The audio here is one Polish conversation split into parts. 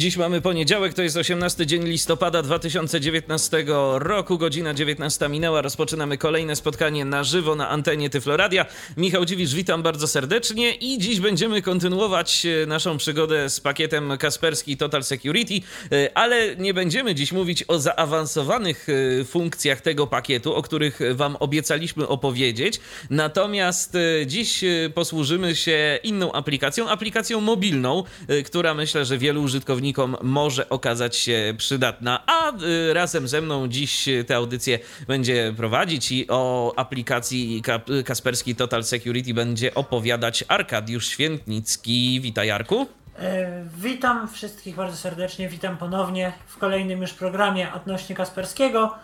Dziś mamy poniedziałek, to jest 18 dzień listopada 2019 roku, godzina 19 minęła. Rozpoczynamy kolejne spotkanie na żywo na antenie Tyfloradia. Michał Dziwisz, witam bardzo serdecznie i dziś będziemy kontynuować e, naszą przygodę z pakietem Kasperski Total Security, e, ale nie będziemy dziś mówić o zaawansowanych e, funkcjach tego pakietu, o których wam obiecaliśmy opowiedzieć. Natomiast dziś posłużymy się inną aplikacją, aplikacją mobilną, która myślę, że wielu użytkowników użytkownikom może okazać się przydatna. A y, razem ze mną dziś tę audycję będzie prowadzić i o aplikacji Kasperski Total Security będzie opowiadać Arkadiusz Świętnicki. Witaj, Arku. E, witam wszystkich bardzo serdecznie, witam ponownie w kolejnym już programie odnośnie Kasperskiego.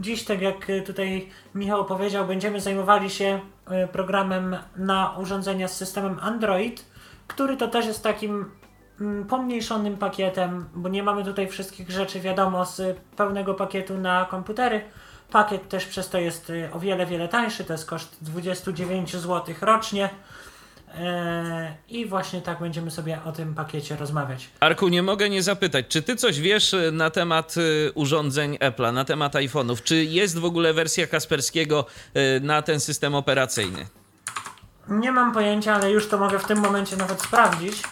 Dziś, tak jak tutaj Michał powiedział, będziemy zajmowali się e, programem na urządzenia z systemem Android, który to też jest takim pomniejszonym pakietem, bo nie mamy tutaj wszystkich rzeczy wiadomo z pełnego pakietu na komputery. Pakiet też przez to jest y, o wiele, wiele tańszy, to jest koszt 29 zł rocznie. E, I właśnie tak będziemy sobie o tym pakiecie rozmawiać. Arku, nie mogę nie zapytać, czy ty coś wiesz y, na temat y, urządzeń Apple'a, na temat iPhone'ów? Czy jest w ogóle wersja Kasperskiego na ten system operacyjny? Nie mam pojęcia, ale już to mogę w tym momencie nawet sprawdzić.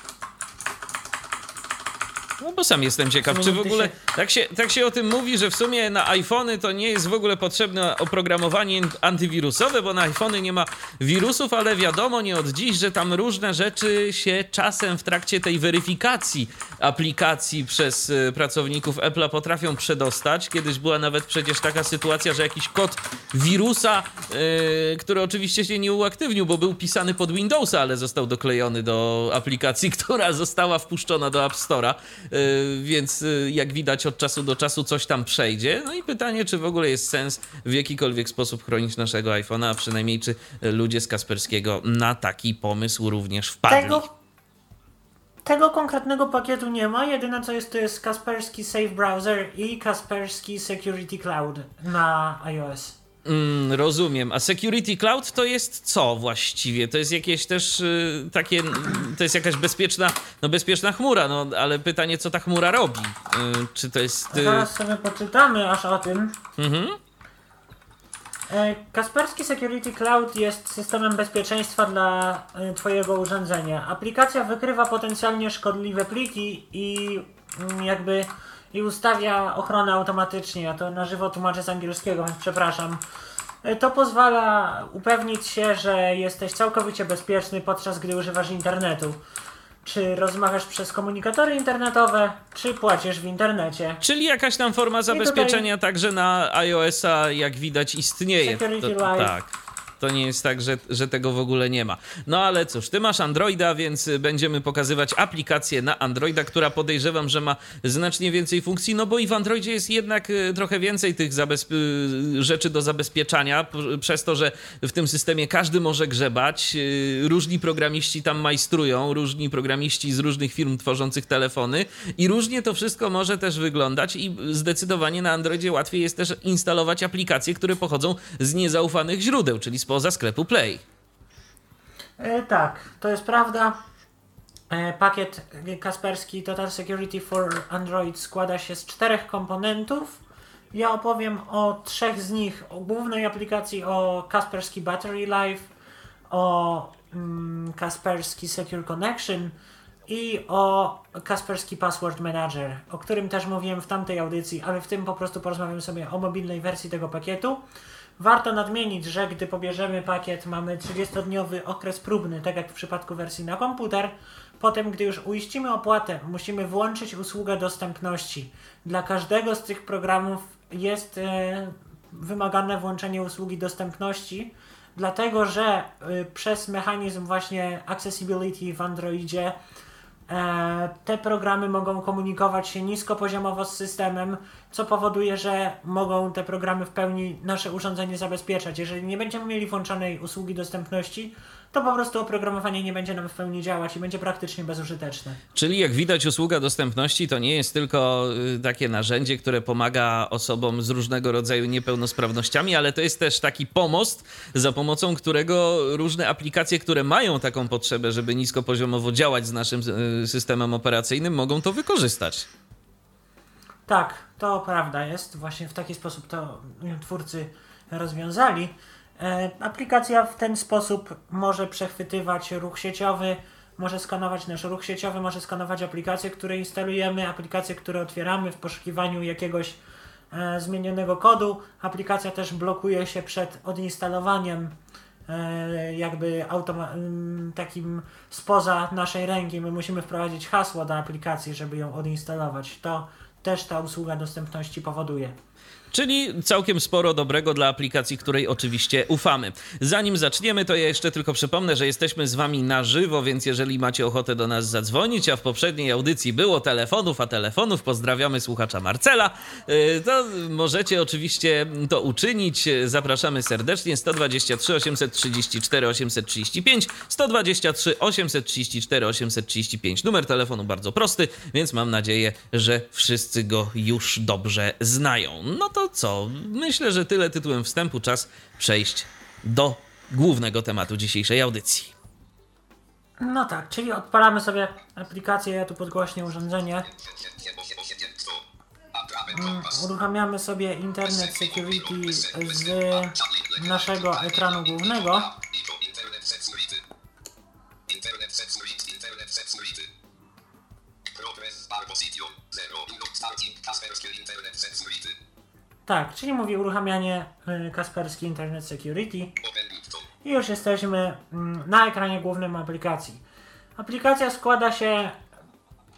No bo sam jestem ciekaw, czy w ogóle tak się, tak się o tym mówi, że w sumie na iPhony to nie jest w ogóle potrzebne oprogramowanie antywirusowe, bo na iPhony nie ma wirusów, ale wiadomo nie od dziś, że tam różne rzeczy się czasem w trakcie tej weryfikacji aplikacji przez y, pracowników Apple'a potrafią przedostać. Kiedyś była nawet przecież taka sytuacja, że jakiś kod wirusa, yy, który oczywiście się nie uaktywnił, bo był pisany pod Windowsa, ale został doklejony do aplikacji, która została wpuszczona do App Store'a. Y, więc y, jak widać od czasu do czasu coś tam przejdzie. No i pytanie, czy w ogóle jest sens w jakikolwiek sposób chronić naszego iPhone'a, a przynajmniej czy ludzie z Kasperskiego na taki pomysł również wpadli. Tego, tego konkretnego pakietu nie ma. Jedyne co jest to jest Kasperski Safe Browser i Kasperski Security Cloud na iOS. Mm, rozumiem. A Security Cloud to jest co właściwie? To jest jakieś też y, takie, to jest jakaś bezpieczna, no bezpieczna chmura, no ale pytanie, co ta chmura robi? Y, czy to jest... Y... Zaraz sobie poczytamy aż o tym. Mhm. E, Kasperski Security Cloud jest systemem bezpieczeństwa dla y, Twojego urządzenia. Aplikacja wykrywa potencjalnie szkodliwe pliki i mm, jakby i ustawia ochronę automatycznie. Ja to na żywo tłumaczę z angielskiego, więc przepraszam. E, to pozwala upewnić się, że jesteś całkowicie bezpieczny podczas gdy używasz internetu. Czy rozmawiasz przez komunikatory internetowe, czy płacisz w internecie. Czyli jakaś tam forma zabezpieczenia tutaj... także na iOS-a, jak widać, istnieje. Security to, Live. Tak. To nie jest tak, że, że tego w ogóle nie ma. No ale cóż, ty masz Androida, więc będziemy pokazywać aplikację na Androida, która podejrzewam, że ma znacznie więcej funkcji, no bo i w Androidzie jest jednak e, trochę więcej tych e, rzeczy do zabezpieczania, przez to, że w tym systemie każdy może grzebać. E, różni programiści tam majstrują, różni programiści z różnych firm tworzących telefony i różnie to wszystko może też wyglądać i zdecydowanie na Androidzie łatwiej jest też instalować aplikacje, które pochodzą z niezaufanych źródeł, czyli spoza sklepu Play. E, tak, to jest prawda. E, pakiet Kasperski Total Security for Android składa się z czterech komponentów. Ja opowiem o trzech z nich. O głównej aplikacji, o Kasperski Battery Life, o mm, Kasperski Secure Connection i o Kasperski Password Manager, o którym też mówiłem w tamtej audycji, ale w tym po prostu porozmawiam sobie o mobilnej wersji tego pakietu. Warto nadmienić, że gdy pobierzemy pakiet, mamy 30-dniowy okres próbny, tak jak w przypadku wersji na komputer. Potem, gdy już uiścimy opłatę, musimy włączyć usługę dostępności. Dla każdego z tych programów jest e, wymagane włączenie usługi dostępności, dlatego że e, przez mechanizm właśnie accessibility w Androidzie te programy mogą komunikować się niskopoziomowo z systemem, co powoduje, że mogą te programy w pełni nasze urządzenie zabezpieczać. Jeżeli nie będziemy mieli włączonej usługi dostępności, to po prostu oprogramowanie nie będzie nam w pełni działać i będzie praktycznie bezużyteczne. Czyli jak widać, usługa dostępności to nie jest tylko y, takie narzędzie, które pomaga osobom z różnego rodzaju niepełnosprawnościami, ale to jest też taki pomost, za pomocą którego różne aplikacje, które mają taką potrzebę, żeby niskopoziomowo działać z naszym y, systemem operacyjnym, mogą to wykorzystać. Tak, to prawda jest. Właśnie w taki sposób to twórcy rozwiązali. E, aplikacja w ten sposób może przechwytywać ruch sieciowy, może skanować nasz ruch sieciowy, może skanować aplikacje, które instalujemy, aplikacje, które otwieramy w poszukiwaniu jakiegoś e, zmienionego kodu. Aplikacja też blokuje się przed odinstalowaniem e, jakby takim spoza naszej ręki. My musimy wprowadzić hasło do aplikacji, żeby ją odinstalować. To też ta usługa dostępności powoduje. Czyli całkiem sporo dobrego dla aplikacji, której oczywiście ufamy. Zanim zaczniemy, to ja jeszcze tylko przypomnę, że jesteśmy z Wami na żywo, więc jeżeli macie ochotę do nas zadzwonić, a w poprzedniej audycji było telefonów, a telefonów, pozdrawiamy słuchacza Marcela, y, to możecie oczywiście to uczynić. Zapraszamy serdecznie 123 834 835 123 834 835. Numer telefonu bardzo prosty, więc mam nadzieję, że wszyscy go już dobrze znają. No to co? Myślę, że tyle tytułem wstępu. Czas przejść do głównego tematu dzisiejszej audycji. No tak, czyli odpalamy sobie aplikację, ja tu podgłośnię urządzenie. Mm, uruchamiamy sobie Internet Security z naszego ekranu głównego. Tak, czyli mówi uruchamianie y, Kaspersky Internet Security. I już jesteśmy mm, na ekranie głównym aplikacji. Aplikacja składa się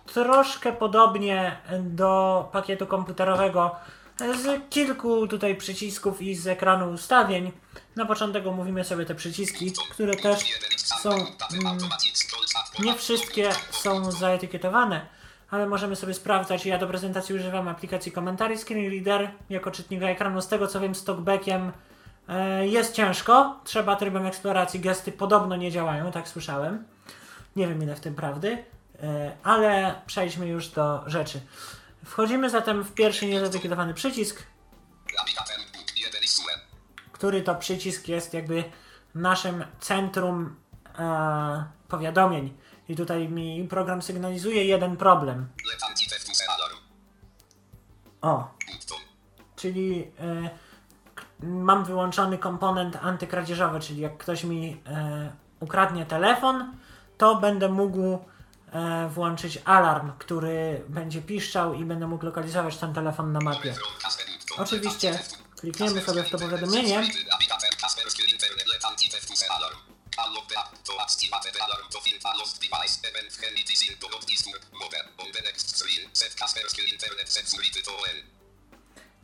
troszkę podobnie do pakietu komputerowego z kilku tutaj przycisków i z ekranu ustawień. Na początek omówimy sobie te przyciski, które też są. Mm, nie wszystkie są zaetykietowane ale możemy sobie sprawdzać. Ja do prezentacji używam aplikacji Commentary Screen Reader jako czytnika ekranu. Z tego co wiem, z talkbackiem e, jest ciężko. Trzeba trybem eksploracji. Gesty podobno nie działają, tak słyszałem. Nie wiem ile w tym prawdy, e, ale przejdźmy już do rzeczy. Wchodzimy zatem w pierwszy niezadekietowany przycisk, który to przycisk jest jakby naszym centrum e, powiadomień. I tutaj mi program sygnalizuje jeden problem. O. Czyli y, mam wyłączony komponent antykradzieżowy, czyli jak ktoś mi y, ukradnie telefon, to będę mógł y, włączyć alarm, który będzie piszczał i będę mógł lokalizować ten telefon na mapie. Oczywiście klikniemy sobie w to powiadomienie.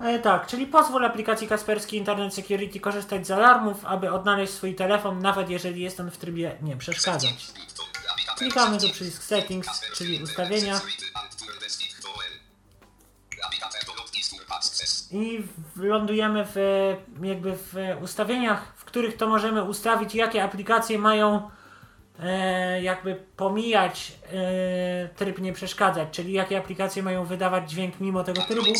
E, tak, czyli pozwól aplikacji Kaspersky Internet Security korzystać z alarmów, aby odnaleźć swój telefon, nawet jeżeli jest on w trybie nie przeszkadzać. Klikamy tu przycisk Settings, czyli ustawienia. I lądujemy w, jakby w ustawieniach, których to możemy ustawić, jakie aplikacje mają e, jakby pomijać e, tryb nie przeszkadzać, czyli jakie aplikacje mają wydawać dźwięk mimo tego trybu.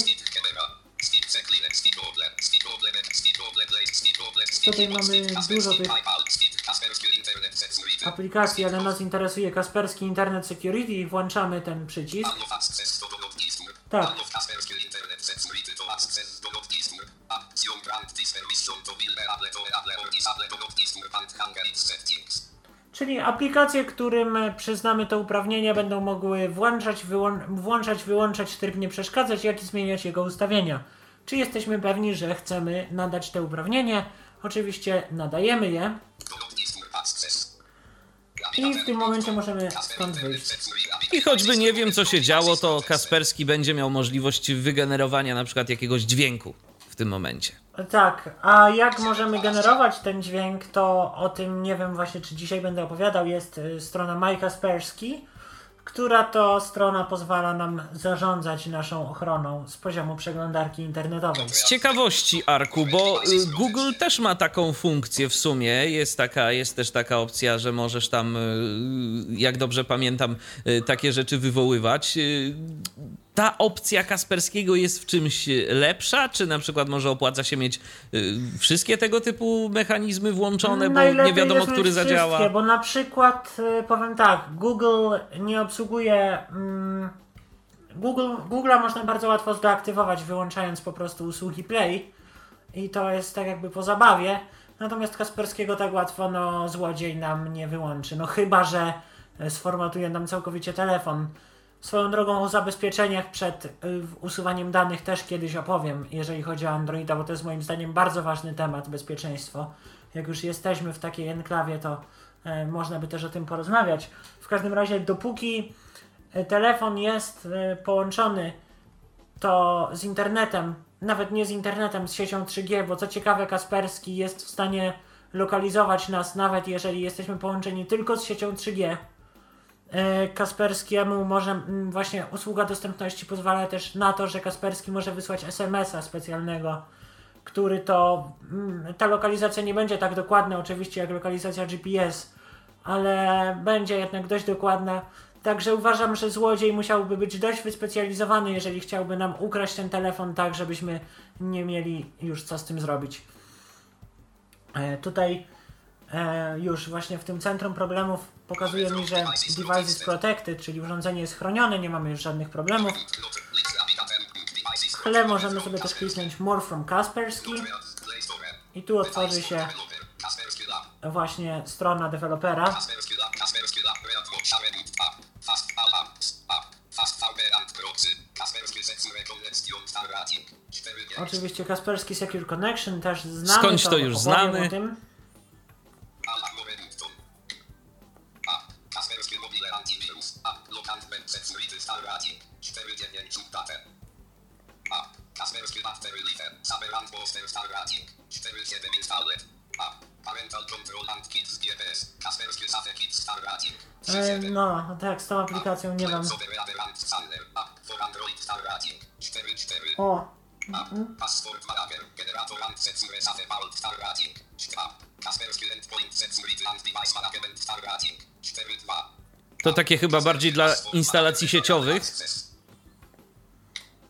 Tutaj mamy dużo tych aplikacji, ale nas interesuje Kasperski Internet Security i włączamy ten przycisk. Tak. Czyli aplikacje, którym przyznamy to uprawnienie, będą mogły włączać, włączać, wyłączać tryb nie przeszkadzać, jak i zmieniać jego ustawienia. Czy jesteśmy pewni, że chcemy nadać te uprawnienie? Oczywiście nadajemy je. I w tym momencie możemy stąd wyjść. I choćby nie wiem, co się działo, to Kasperski będzie miał możliwość wygenerowania na przprzykład jakiegoś dźwięku tym momencie. Tak, a jak możemy generować ten dźwięk, to o tym nie wiem właśnie, czy dzisiaj będę opowiadał. Jest y, strona My Kasperski, która to strona pozwala nam zarządzać naszą ochroną z poziomu przeglądarki internetowej. Z ciekawości, Arku, bo y, Google też ma taką funkcję w sumie. Jest, taka, jest też taka opcja, że możesz tam, y, jak dobrze pamiętam, takie rzeczy wywoływać. Ta opcja Kasperskiego jest w czymś lepsza? Czy na przykład może opłaca się mieć y, wszystkie tego typu mechanizmy włączone, bo Najlepiej nie wiadomo, który zadziała? Wszystkie, bo na przykład y, powiem tak, Google nie obsługuje. Mm, Google, Google'a można bardzo łatwo zdeaktywować, wyłączając po prostu usługi Play. I to jest tak jakby po zabawie. Natomiast Kasperskiego tak łatwo no, złodziej nam nie wyłączy. No chyba, że e, sformatuje nam całkowicie telefon. Swoją drogą o zabezpieczeniach przed y, usuwaniem danych też kiedyś opowiem, jeżeli chodzi o Androida, bo to jest moim zdaniem bardzo ważny temat bezpieczeństwo. Jak już jesteśmy w takiej enklawie, to e, można by też o tym porozmawiać. W każdym razie, dopóki e, telefon jest e, połączony to z internetem, nawet nie z internetem, z siecią 3G, bo co ciekawe, Kasperski jest w stanie lokalizować nas, nawet jeżeli jesteśmy połączeni tylko z siecią 3G. E, Kasperskiemu może mm, właśnie usługa dostępności pozwala też na to, że Kasperski może wysłać SMS-a specjalnego, który to mm, ta lokalizacja nie będzie tak dokładna oczywiście jak lokalizacja GPS, ale będzie jednak dość dokładna. Także uważam, że złodziej musiałby być dość wyspecjalizowany, jeżeli chciałby nam ukraść ten telefon tak, żebyśmy nie mieli już co z tym zrobić. E, tutaj e, już właśnie w tym centrum problemów pokazuje mi, że device is protected, czyli urządzenie jest chronione, nie mamy już żadnych problemów. W tle możemy sobie też kliknąć More from Kaspersky i tu otworzy się właśnie strona dewelopera. Oczywiście Kaspersky Secure Connection też znamy. Skądś to już opowiem znamy. O tym. Life, Saber and Poster Star Rating, 4.7 installed. Parental Control and Kids GPS, Kaspersky Safe Kids Star Rating, E, no, tak, z tą aplikacją nie mam. Software Adherent Scanner, App for Android Star Rating, 4.4. O, Passport Manager, Generator and Secure Safe Vault Star Rating, 2. Kaspersky Endpoint Security and Device Management Star Rating, 4.2. To takie chyba bardziej dla instalacji sieciowych.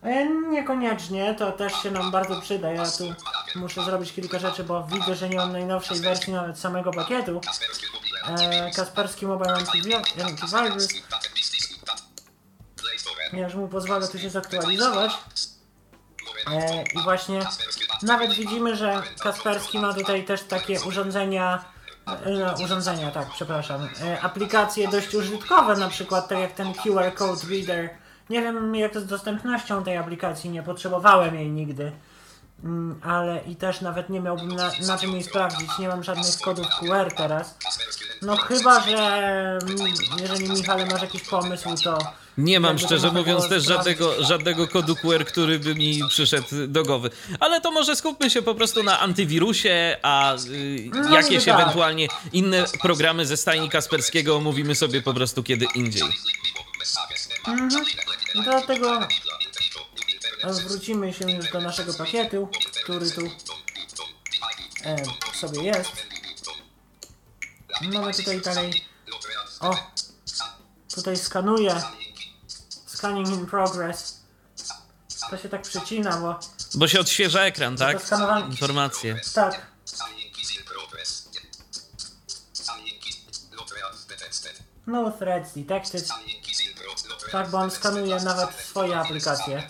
E, niekoniecznie, to też się nam bardzo przyda. Ja tu muszę zrobić kilka rzeczy, bo widzę, że nie mam najnowszej wersji nawet samego pakietu. E, Kasperski Mobile Antivi- Antivirus. Ja już mu pozwolę tu się zaktualizować. E, I właśnie nawet widzimy, że Kasperski ma tutaj też takie urządzenia, e, no, urządzenia, tak, przepraszam, e, aplikacje dość użytkowe, na przykład tak jak ten QR Code Reader. Nie wiem jak to z dostępnością tej aplikacji, nie potrzebowałem jej nigdy. Mm, ale i też nawet nie miałbym na, na czym jej sprawdzić, nie mam żadnych kodów QR teraz. No chyba, że mm, jeżeli Michale masz jakiś pomysł, to... Nie mam, jakby to szczerze można mówiąc, było też sprawdzić. żadnego, żadnego kodu QR, który by mi przyszedł do głowy. Ale to może skupmy się po prostu na antywirusie, a y, No, jakieś niby tak. ewentualnie inne programy ze stajni Kasperskiego omówimy sobie po prostu kiedy indziej. Dlatego e, wrócimy się już do naszego pakietu, który tu e, sobie jest. Mamy tutaj dalej... O! Tutaj skanuję. Scanning in progress. To się tak przecina, bo... Bo się odświeża ekran, tak? Skanowanie- Informacje. Tak, no threads detected. Tak, bo on skanuje nawet swoje aplikacje.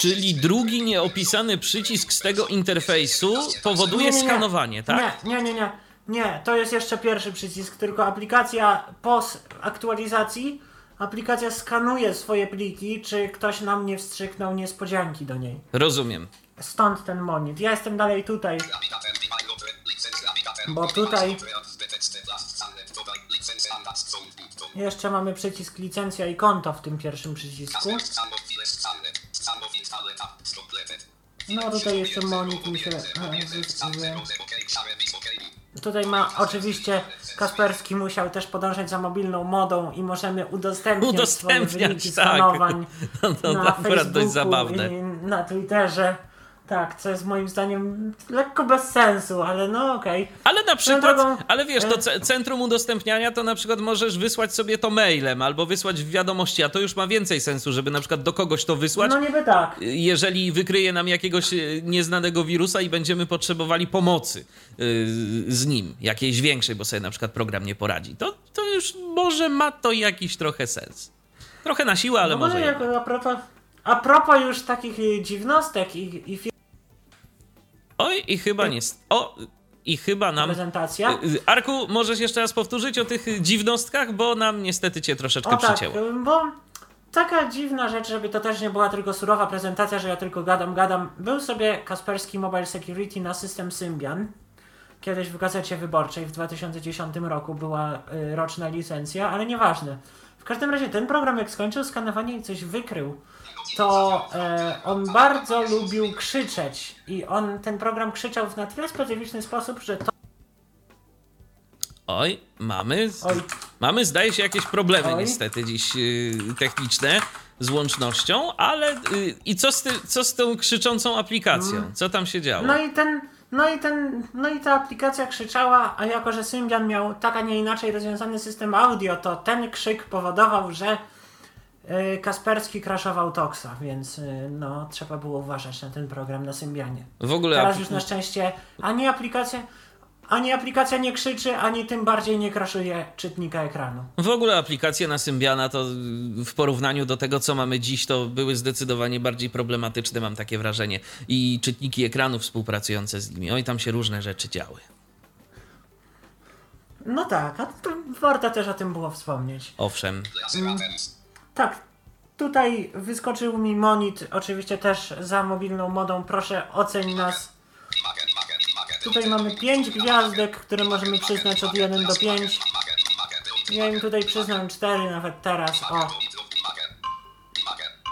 Czyli drugi nieopisany przycisk z tego interfejsu powoduje Nie, nie, nie. skanowanie, tak? Nie, nie, nie, nie. Nie, to jest jeszcze pierwszy przycisk, tylko aplikacja po aktualizacji, aplikacja skanuje swoje pliki, czy ktoś nam nie wstrzyknął niespodzianki do niej. Rozumiem. Stąd ten monit. Ja jestem dalej tutaj. Bo tutaj jeszcze mamy przycisk licencja i konto w tym pierwszym przycisku. No tutaj jeszcze monit mi się... e, Tutaj ma oczywiście Kasperski musiał też podążać za mobilną modą i możemy udostępniać, Udostępniać, swoje wyniki tak. No, to na akurat dość Facebooku zabawne. i na Twitterze. Tak, co jest moim zdaniem lekko bez sensu, ale no okej. Ale na przykład, drogą, ale wiesz, e- to ce- centrum udostępniania to na przykład możesz wysłać sobie to mailem albo wysłać w wiadomości, a to już ma więcej sensu, żeby na przykład do kogoś to wysłać. No niby tak. jeżeli wykryje nam jakiegoś e, nieznanego wirusa i będziemy potrzebowali pomocy y, z nim, jakiejś większej, bo sobie na przykład program nie poradzi, to, to już może ma to jakiś trochę sens. Trochę na siłę, ale No może. może jednak. jak, a, propos, a propos już takich dziwnostek i, i Oj, i chyba nie. O, i chyba nam. prezentacja. Y, y, Arku, możesz jeszcze raz powtórzyć o tych dziwnostkach, bo nam niestety cię troszeczkę O tak, przycięło. y, bo taka dziwna rzecz, żeby to też nie była tylko surowa prezentacja, że ja tylko gadam, gadam. Był sobie Kasperski Mobile Security na system Symbian. Kiedyś w Gazecie Wyborczej w 2010 roku była roczna licencja, ale nieważne. W każdym razie ten program jak skończył skanowanie i coś wykrył, to e, on bardzo lubił krzyczeć i on ten program krzyczał w na tyle specyficzny sposób, że to Oj, mamy. Oj. Mamy, zdaje się, jakieś problemy Oj. niestety dziś y, techniczne z łącznością, ale y, i co z, ty, co z tą krzyczącą aplikacją? Co tam się działo? No i ten, no i ten, no i ta aplikacja krzyczała, a jako że Symbian miał tak, a nie inaczej rozwiązany system audio, to ten krzyk powodował, że Kasperski crashował Toxa, więc y, no trzeba było uważać na ten program na Symbianie. w ogóle Teraz już na szczęście ani aplikacja, ani aplikacja nie krzyczy, ani tym bardziej nie crashuje czytnika ekranu. W ogóle aplikacje na Symbiana to w porównaniu do tego, co mamy dziś, to były zdecydowanie bardziej problematyczne, mam takie wrażenie. I czytniki ekranu współpracujące z nimi. Oj, tam się różne rzeczy działy. No tak, a to warto też o tym było wspomnieć. Owszem. Tak, tutaj wyskoczył mi monit, oczywiście też za mobilną modą. Proszę oceń nas. Tutaj mamy 5 gwiazdek, które możemy przyznać od 1 do 5. Ja im tutaj przyznam 4 nawet teraz. O,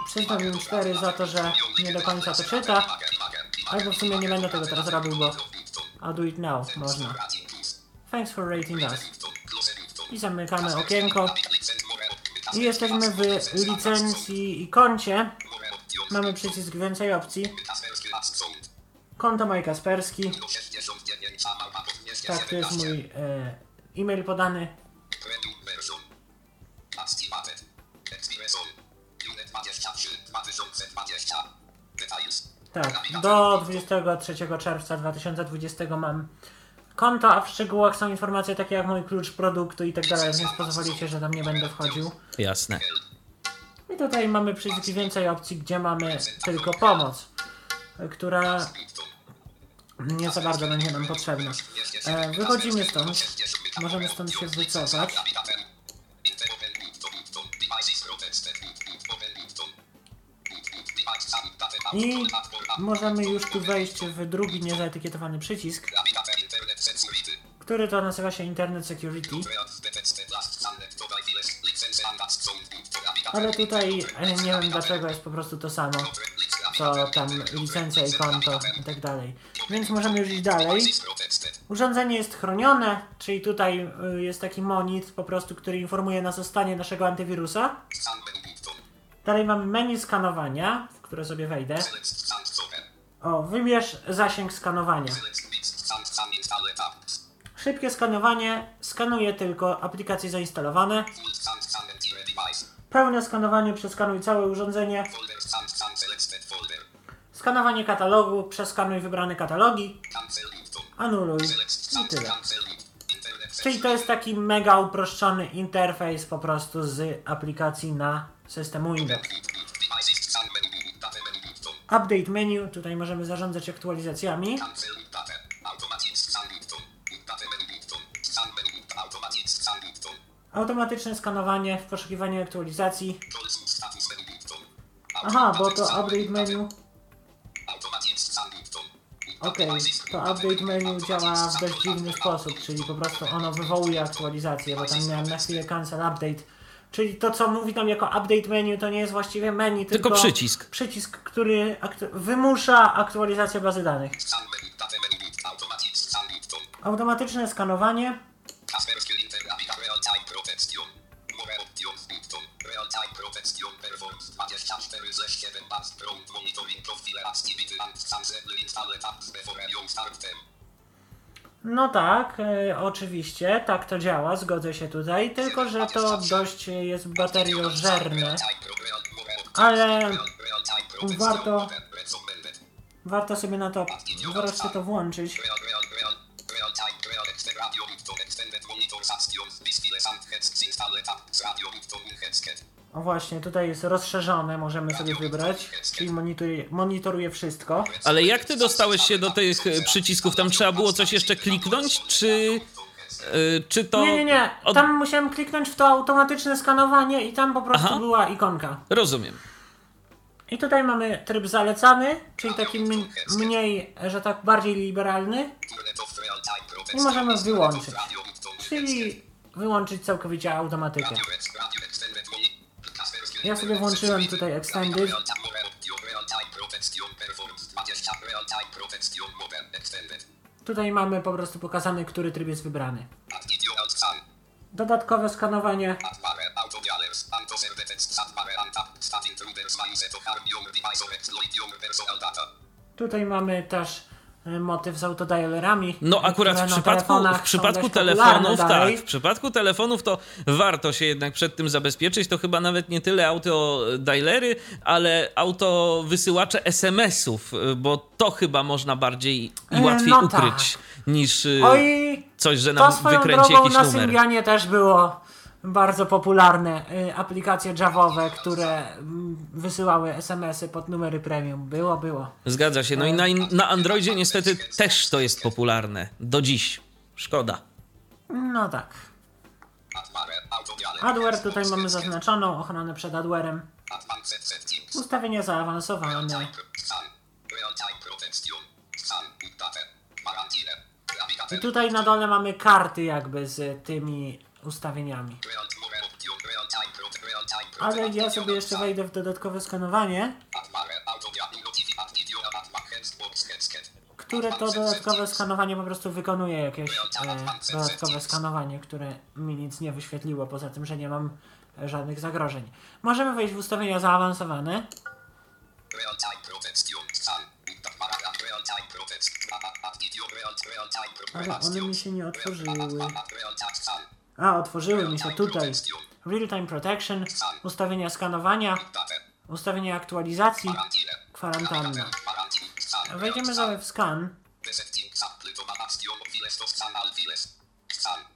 przyznam im 4 za to, że nie do końca to czyta. Albo w sumie nie będę tego teraz robił, bo I'll do it now, można. Thanks for rating us. I zamykamy okienko. I jesteśmy w licencji i koncie. Mamy przycisk więcej opcji. Konto Maj Kasperski. Tak, to jest mój e, e-mail podany. Tak, do 23 czerwca 2020 mam konto, a w szczegółach są informacje takie jak mój klucz produktu i tak dalej, więc pozwolicie, że tam nie będę wchodził. Jasne. I tutaj mamy przycisk więcej opcji, gdzie mamy tylko pomoc, która nie za bardzo będzie nam potrzebna. E, wychodzimy stąd, możemy stąd się wycofać. I możemy już tu wejść w drugi niezaetykietowany przycisk, który to nazywa się Internet Security. Ale tutaj e, nie wiem dlaczego jest po prostu to samo, co tam licencja i konto i tak dalej. Więc możemy już iść dalej. Urządzenie jest chronione, czyli tutaj y, jest taki monit po prostu, który informuje nas o stanie naszego antywirusa. Dalej mamy menu skanowania, w które sobie wejdę. O, wybierz zasięg skanowania. Szybkie skanowanie skanuje tylko aplikacje zainstalowane. Pełne skanowanie przeskanuj całe urządzenie. Skanowanie katalogu, przeskanuj wybrane katalogi. Anuluj i tyle. Czyli to jest taki mega uproszczony interfejs po prostu z aplikacji na system Windows. Update menu, tutaj możemy zarządzać aktualizacjami. Automatyczne skanowanie w poszukiwaniu aktualizacji. Aha, bo to update menu. Okej, to update menu działa w dość dziwny sposób, czyli po prostu ono wywołuje aktualizację, bo tam miałem na chwilę cancel update. Czyli to, co mówi nam jako update menu, to nie jest właściwie menu, tylko, Tylko przycisk. Przycisk, który aktu- wymusza aktualizację bazy danych. Automatyczne skanowanie. Ze 7 Band Prompt Monitoring Profile Activity and Cancel Install Tabs Before You Start Them. No tak, e, oczywiście, tak to działa, zgodzę się tutaj, tylko że to dość jest bateriożerne, ale warto, warto sobie na to wreszcie to włączyć. O właśnie, tutaj jest rozszerzone, możemy sobie wybrać, czyli monitoruje, monitoruje wszystko. Ale jak ty dostałeś się do tych e, przycisków? Tam trzeba było coś jeszcze kliknąć, czy, e, czy to... Nie, nie, nie, od- tam musiałem kliknąć w to automatyczne skanowanie i tam po prostu Aha. była ikonka. Rozumiem. I tutaj mamy tryb zalecany, czyli taki mniej, że tak bardziej liberalny, i możemy wyłączyć, czyli wyłączyć całkowicie automatykę. Ja sobie włączyłem tutaj Extended. Real time, more option, real time protection, performance 20, real time protection, modern, extended. Tutaj mamy po prostu pokazany, który tryb jest wybrany. Dodatkowe skanowanie. Tutaj mamy też motyw z autodialerami. No akurat w na przypadku, w przypadku telefonów, tak, w przypadku telefonów to warto się jednak przed tym zabezpieczyć. To chyba nawet nie tyle autodialery, ale auto wysyłacze SMS-ów, y, bo to chyba można bardziej i E, łatwiej no ukryć niż y, Oj, coś, że to nam swoją wykręci drogą jakiś na numer. Symbianie też było bardzo popularne. y, Aplikacje Javowe, które mm, wysyłały SMS-y pod numery premium. Było, było. Zgadza się. No i na, na Androidzie niestety też to jest popularne. Do dziś. Szkoda. No tak. Adware tutaj mamy zaznaczoną, ochronę przed adwarem. Ustawienia zaawansowane. I tutaj na dole mamy karty jakby z tymi ustawieniami. Ale ja sobie jeszcze wejdę w dodatkowe skanowanie, które to dodatkowe skanowanie po prostu wykonuje jakieś e, dodatkowe skanowanie, które mi nic nie wyświetliło, poza tym, że nie mam żadnych zagrożeń. Możemy wejść w ustawienia zaawansowane. Ale one mi się nie otworzyły. A, otworzyły mi się tutaj. Real Time Protection, ustawienia skanowania, ustawienia aktualizacji, kwarantanna. Wejdziemy sobie w scan.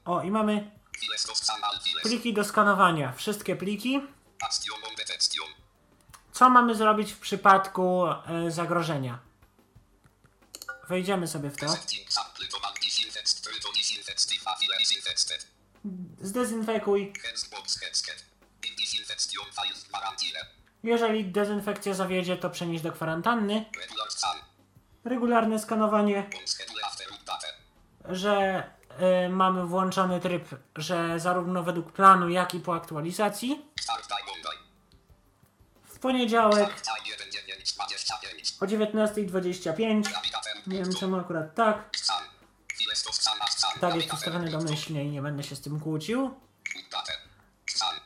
O, i mamy pliki do skanowania. Wszystkie pliki. Co mamy zrobić w przypadku e, zagrożenia? Wejdziemy sobie w to. Zdezynfekuj. Jeżeli dezynfekcja zawiedzie, to przenieść do kwarantanny. Regularne skanowanie, że e, mamy włączony tryb, że zarówno według planu, jak i po aktualizacji. W poniedziałek Time 1.9.25. o 19.25. Navigator. Nie wiem czemu akurat tak. Tak jest ustawiony domyślnie i nie będę się z tym kłócił.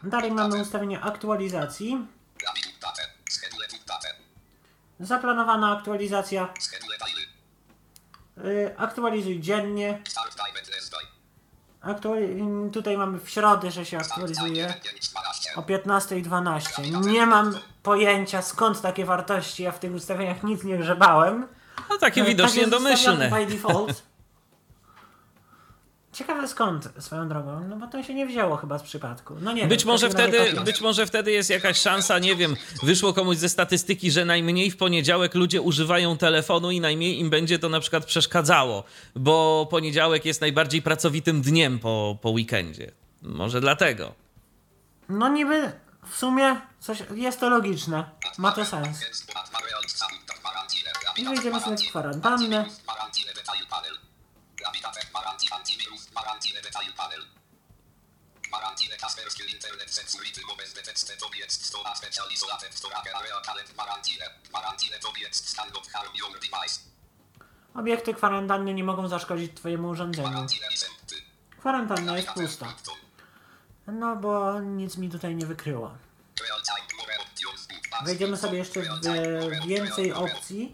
Dalej mamy ustawienie aktualizacji. Zaplanowana aktualizacja. Y, aktualizuj dziennie. Aktuali- tutaj mamy w środę, że się aktualizuje 1.9.12. o 15.12. Nie mam pojęcia skąd takie wartości. Ja w tych ustawieniach nic nie grzebałem. No takie Tak widocznie jest domyślne. By default. Ciekawe skąd swoją drogą, no bo to się nie wzięło chyba z przypadku. No nie Być wiem, może, wtedy, być może wtedy jest jakaś szansa, nie wiem, wyszło komuś ze statystyki, że najmniej w poniedziałek ludzie używają telefonu i najmniej im będzie to na przykład przeszkadzało, bo poniedziałek jest najbardziej pracowitym dniem po, po weekendzie. Może dlatego. No niby w sumie coś, jest to logiczne. Ma to sens. I wejdziemy sobie w kwarantannę. Detail panel. Kaspersky Internet Security Storage Area not harm your device. Obiekty kwarantanny nie mogą zaszkodzić Twojemu urządzeniu. Kwarantanna jest pusta. No bo nic mi tutaj nie wykryło. Wejdziemy sobie jeszcze w więcej opcji,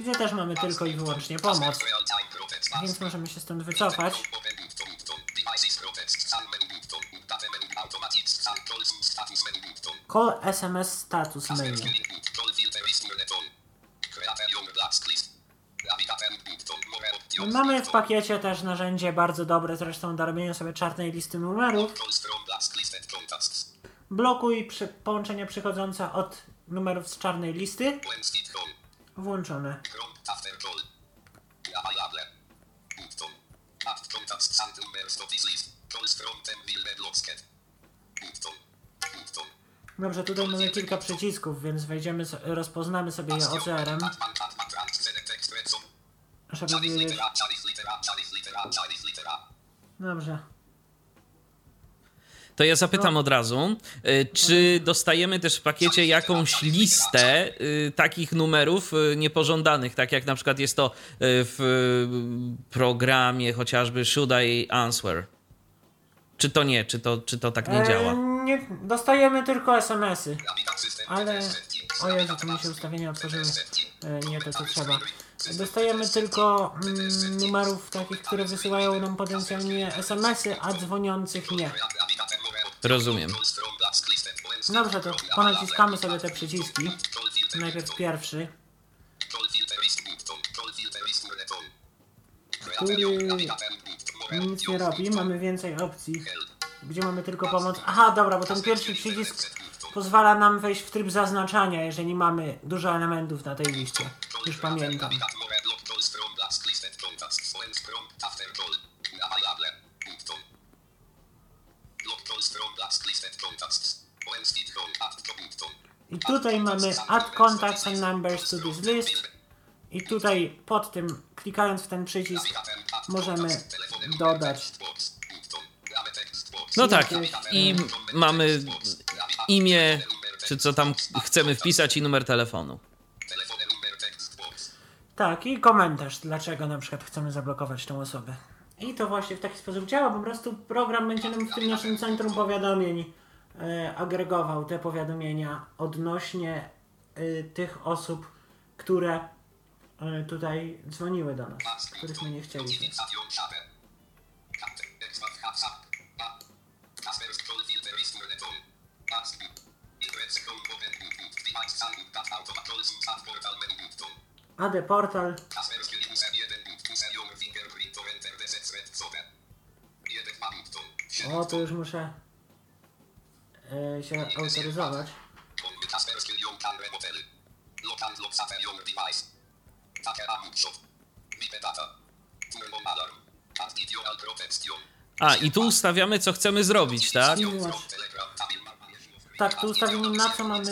gdzie też mamy tylko i wyłącznie pomoc. Więc możemy się stąd wycofać. Menu menu. Menu. Call SMS status. More options. Mamy w pakiecie też narzędzie bardzo dobre zresztą do robienia sobie czarnej listy numerów. Blokuj przy, połączenia przychodzące od numerów z czarnej listy. Włączone. Prompt after call. Available. Button. Add contacts and numbers to this list. Calls from ten build locksket. Button. Button. Dobrze, tutaj mamy kilka przycisków, więc wejdziemy, rozpoznamy sobie je OCR-em, żeby wiedzieć... Dobrze. To ja zapytam od razu, y, czy dostajemy też w pakiecie jakąś listę y, takich numerów y, niepożądanych, tak jak na przykład jest to w programie chociażby Should I Answer? Czy to nie? Czy to, czy to tak nie E, działa? nie, dostajemy tylko SMS-y, system, ale... O Jezu, tu mi się ustawienia otworzyły. E, nie to, co trzeba. Dostajemy tylko mm, numerów takich, które wysyłają nam potencjalnie SMS-y, a dzwoniących nie. Rozumiem. Dobrze, to ponaciskamy sobie te przyciski. Najpierw pierwszy, który nic nie robi. Mamy więcej opcji, gdzie mamy tylko pomoc. Aha, dobra, bo ten pierwszy przycisk pozwala nam wejść w tryb zaznaczania, jeżeli mamy dużo elementów na tej liście. Już pamiętam. I tutaj mamy add contacts and numbers to this list. I tutaj pod tym, klikając w ten przycisk, możemy dodać No tak, i mamy imię, czy co tam chcemy wpisać i numer telefonu. Tak, i komentarz, dlaczego na przykład chcemy zablokować tą osobę. I to właśnie w taki sposób działa. Po prostu program będzie nam w tym naszym centrum powiadomień agregował te powiadomienia odnośnie e, tych osób, które e, tutaj dzwoniły do nas, których my nie chcieliśmy. AD Portal. Kasper's kill user 1 boot. User your fingerprint to enter the set thread zone. 1 ma button. O, to już muszę e, się autoryzować. A i tu ustawiamy, co chcemy zrobić, tak? Tak, tu ustawimy na co mamy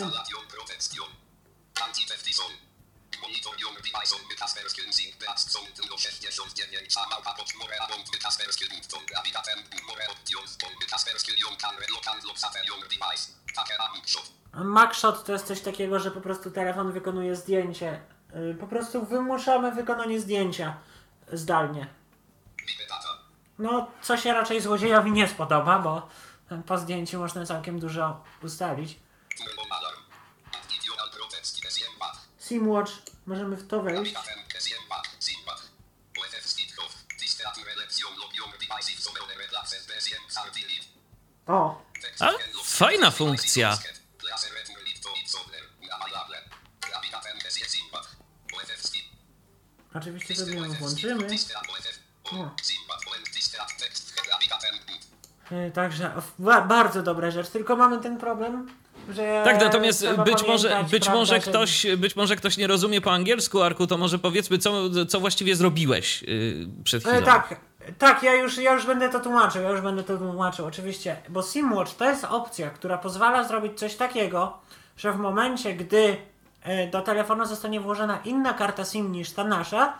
Macshot to jest coś takiego, że po prostu telefon wykonuje zdjęcie. Y, Po prostu wymuszamy wykonanie zdjęcia zdalnie. No, co się raczej złodziejowi nie spodoba, bo po zdjęciu można całkiem dużo ustalić. SimWatch, możemy w to wejść. O, A, fajna funkcja. Oczywiście sobie ją włączymy. Y, Także ba- bardzo dobra rzecz, tylko mamy ten problem, że. Tak, natomiast być może, być prawda, może że- ktoś, być może ktoś nie rozumie po angielsku, Arku, to może powiedzmy, co, co właściwie zrobiłeś yy, przed chwilą. E, tak, tak, ja już, ja już będę to tłumaczył, ja już będę to tłumaczył, oczywiście, bo SimWatch to jest opcja, która pozwala zrobić coś takiego, że w momencie, gdy e, do telefonu zostanie włożona inna karta SIM niż ta nasza,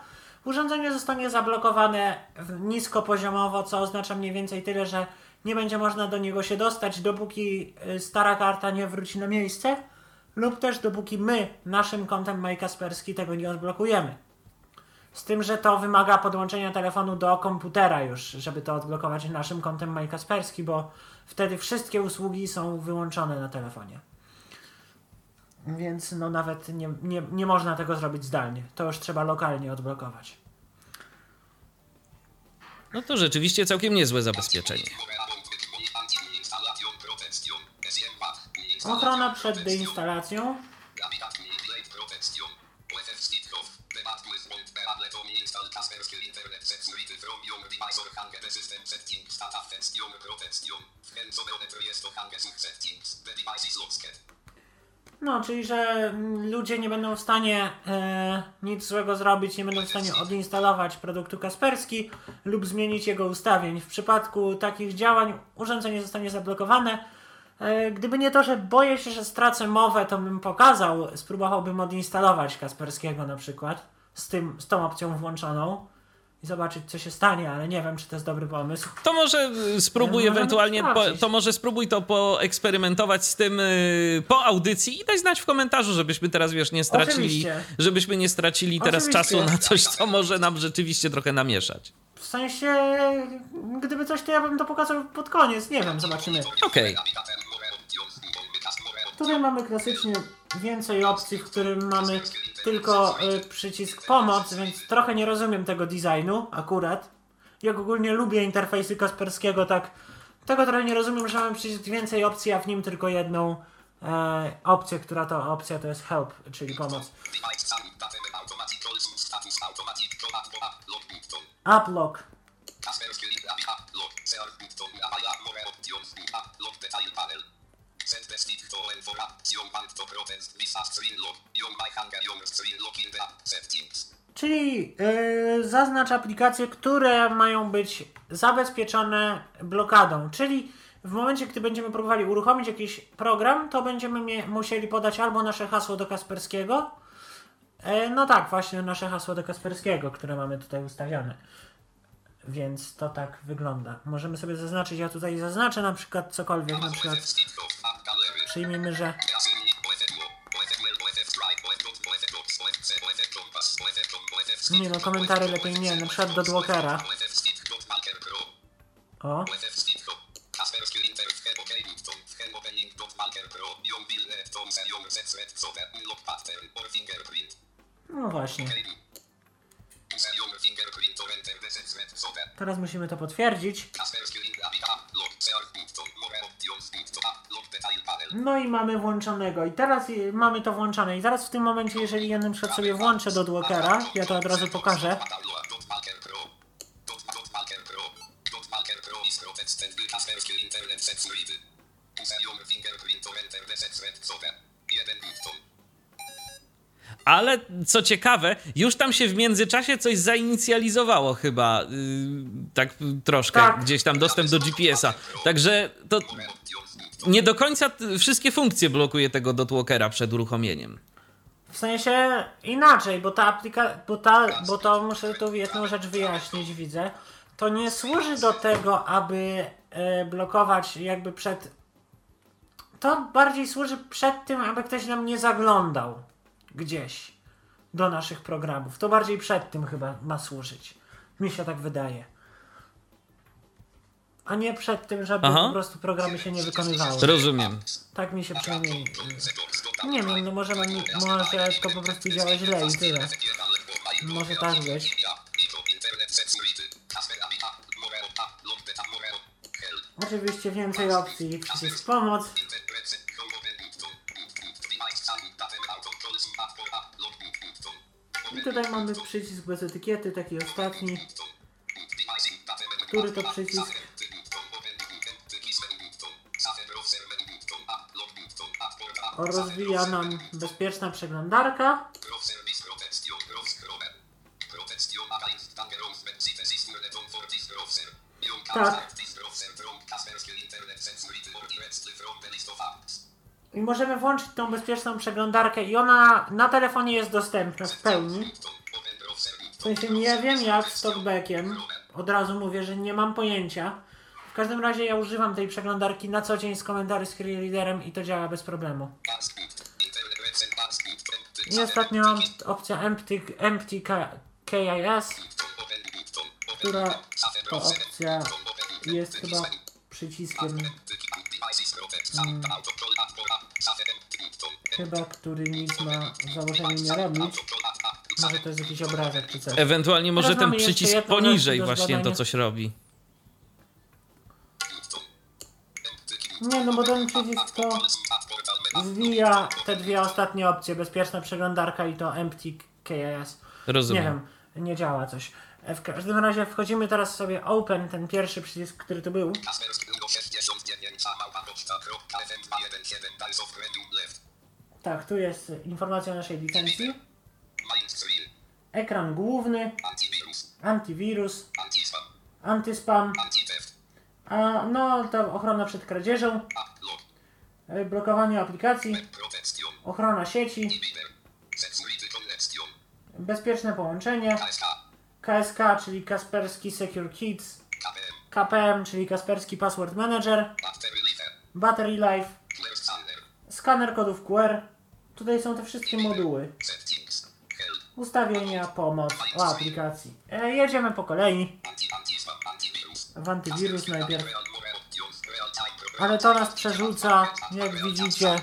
urządzenie zostanie zablokowane niskopoziomowo, co oznacza mniej więcej tyle, że nie będzie można do niego się dostać, dopóki e, stara karta nie wróci na miejsce, lub też dopóki my, naszym kontem MyKasperski, tego nie odblokujemy. Z tym, że to wymaga podłączenia telefonu do komputera już, żeby to odblokować naszym kontem Mike Kasperski, bo wtedy wszystkie usługi są wyłączone na telefonie. Więc no nawet nie, nie, nie można tego zrobić zdalnie. To już trzeba lokalnie odblokować. No to rzeczywiście całkiem niezłe zabezpieczenie. Ochrona przed deinstalacją. No, czyli że mm, ludzie nie będą w stanie e, nic złego zrobić, nie będą w stanie odinstalować produktu Kasperski lub zmienić jego ustawień. W przypadku takich działań urządzenie zostanie zablokowane. E, gdyby nie to, że boję się, że stracę mowę, to bym pokazał, spróbowałbym odinstalować Kasperskiego na przykład z, tym, z tą opcją włączoną i zobaczyć, co się stanie, ale nie wiem, czy to jest dobry pomysł. To może y, spróbuj ewentualnie, po, to może spróbuj to poeksperymentować z tym y, po audycji i daj znać w komentarzu, żebyśmy teraz, wiesz, nie stracili, Oczywiście. żebyśmy nie stracili teraz Oczywiście. czasu na coś, co może nam rzeczywiście trochę namieszać. W sensie, gdyby coś, to ja bym to pokazał pod koniec, nie wiem, zobaczymy. Okej. Tutaj mamy klasycznie więcej opcji, w którym mamy tylko y, przycisk pomoc, więc trochę nie rozumiem tego designu akurat. Jak ogólnie lubię interfejsy Kasperskiego, tak tego trochę nie rozumiem, że mamy przycisk więcej opcji, a w nim tylko jedną e, opcję, która to opcja to jest help, czyli pomoc. Uplock. Czyli yy, zaznacz aplikacje, które mają być zabezpieczone blokadą. Czyli w momencie, gdy będziemy próbowali uruchomić jakiś program, to będziemy musieli podać albo nasze hasło do Kasperskiego. E, no tak, właśnie nasze hasło do Kasperskiego, które mamy tutaj ustawione. Więc to tak wygląda. Możemy sobie zaznaczyć, ja tutaj zaznaczę na przykład cokolwiek, na przykład przyjmijmy, że nie no, komentary lepiej nie, na przykład do Dwokera. O, no właśnie. Teraz musimy to potwierdzić. No i mamy włączonego. I teraz mamy to włączone. I teraz w tym momencie, jeżeli ja na przykład sobie włączę do Dwokera, ja to od razu pokażę. Internet button. Ale co ciekawe, już tam się w międzyczasie coś zainicjalizowało chyba, yy, tak troszkę, Tak. gdzieś tam dostęp do GPS-a. Także to nie do końca wszystkie funkcje blokuje tego dotwalkera przed uruchomieniem. W sensie inaczej, bo ta aplikacja, bo, ta, bo to muszę tu jedną rzecz wyjaśnić, widzę. To nie służy do tego, aby e, blokować jakby przed. To bardziej służy przed tym, aby ktoś nam nie zaglądał gdzieś do naszych programów. To bardziej przed tym chyba ma służyć. Mi się tak wydaje. A nie przed tym, żeby Aha. po prostu programy się nie wykonywały. Rozumiem. Tak mi się przynajmniej. Dot Nie wiem, no może, mam- może to po prostu działa źle i tyle. Może tak Help. Oczywiście więcej opcji, przycisk pomoc. I tutaj mamy przycisk bez etykiety, taki ostatni. Który to przycisk? O, rozwija nam bezpieczna przeglądarka. Tak. I możemy włączyć tą bezpieczną przeglądarkę i ona na telefonie jest dostępna w pełni. W sensie nie wiem jak z talkbackiem. Od razu mówię, że nie mam pojęcia. W każdym razie ja używam tej przeglądarki na co dzień z komentarzy z Readerem i to działa bez problemu. I ostatnio mam opcja Empty, empty KIS, która to opcja jest chyba przyciskiem, mm, chyba który nic ma w założeniu nie robić. Może to jest jakiś obrazek czy coś. Ewentualnie może Teraz ten mamy jeszcze przycisk jedną poniżej do właśnie to zbadania. coś robi. Nie, no bo ten przycisk to zwija te dwie ostatnie opcje, bezpieczna przeglądarka i to empty KIS. Nie Rozumiem. wiem, nie działa coś. E, W każdym razie wchodzimy teraz sobie open, ten pierwszy przycisk, który tu był. Tak, tu jest informacja o naszej licencji. Ekran główny, antywirus, antyspam, a no to ochrona przed kradzieżą, e, blokowanie aplikacji, ochrona sieci, bezpieczne połączenie, KSK, czyli Kaspersky Secure Keys, KPM, czyli Kaspersky Password Manager, Battery Life, skaner kodów QR. Tutaj są te wszystkie moduły. Ustawienia, pomoc o aplikacji. E, jedziemy po kolei. W antywirus najpierw. Ale to nas przerzuca, jak widzicie,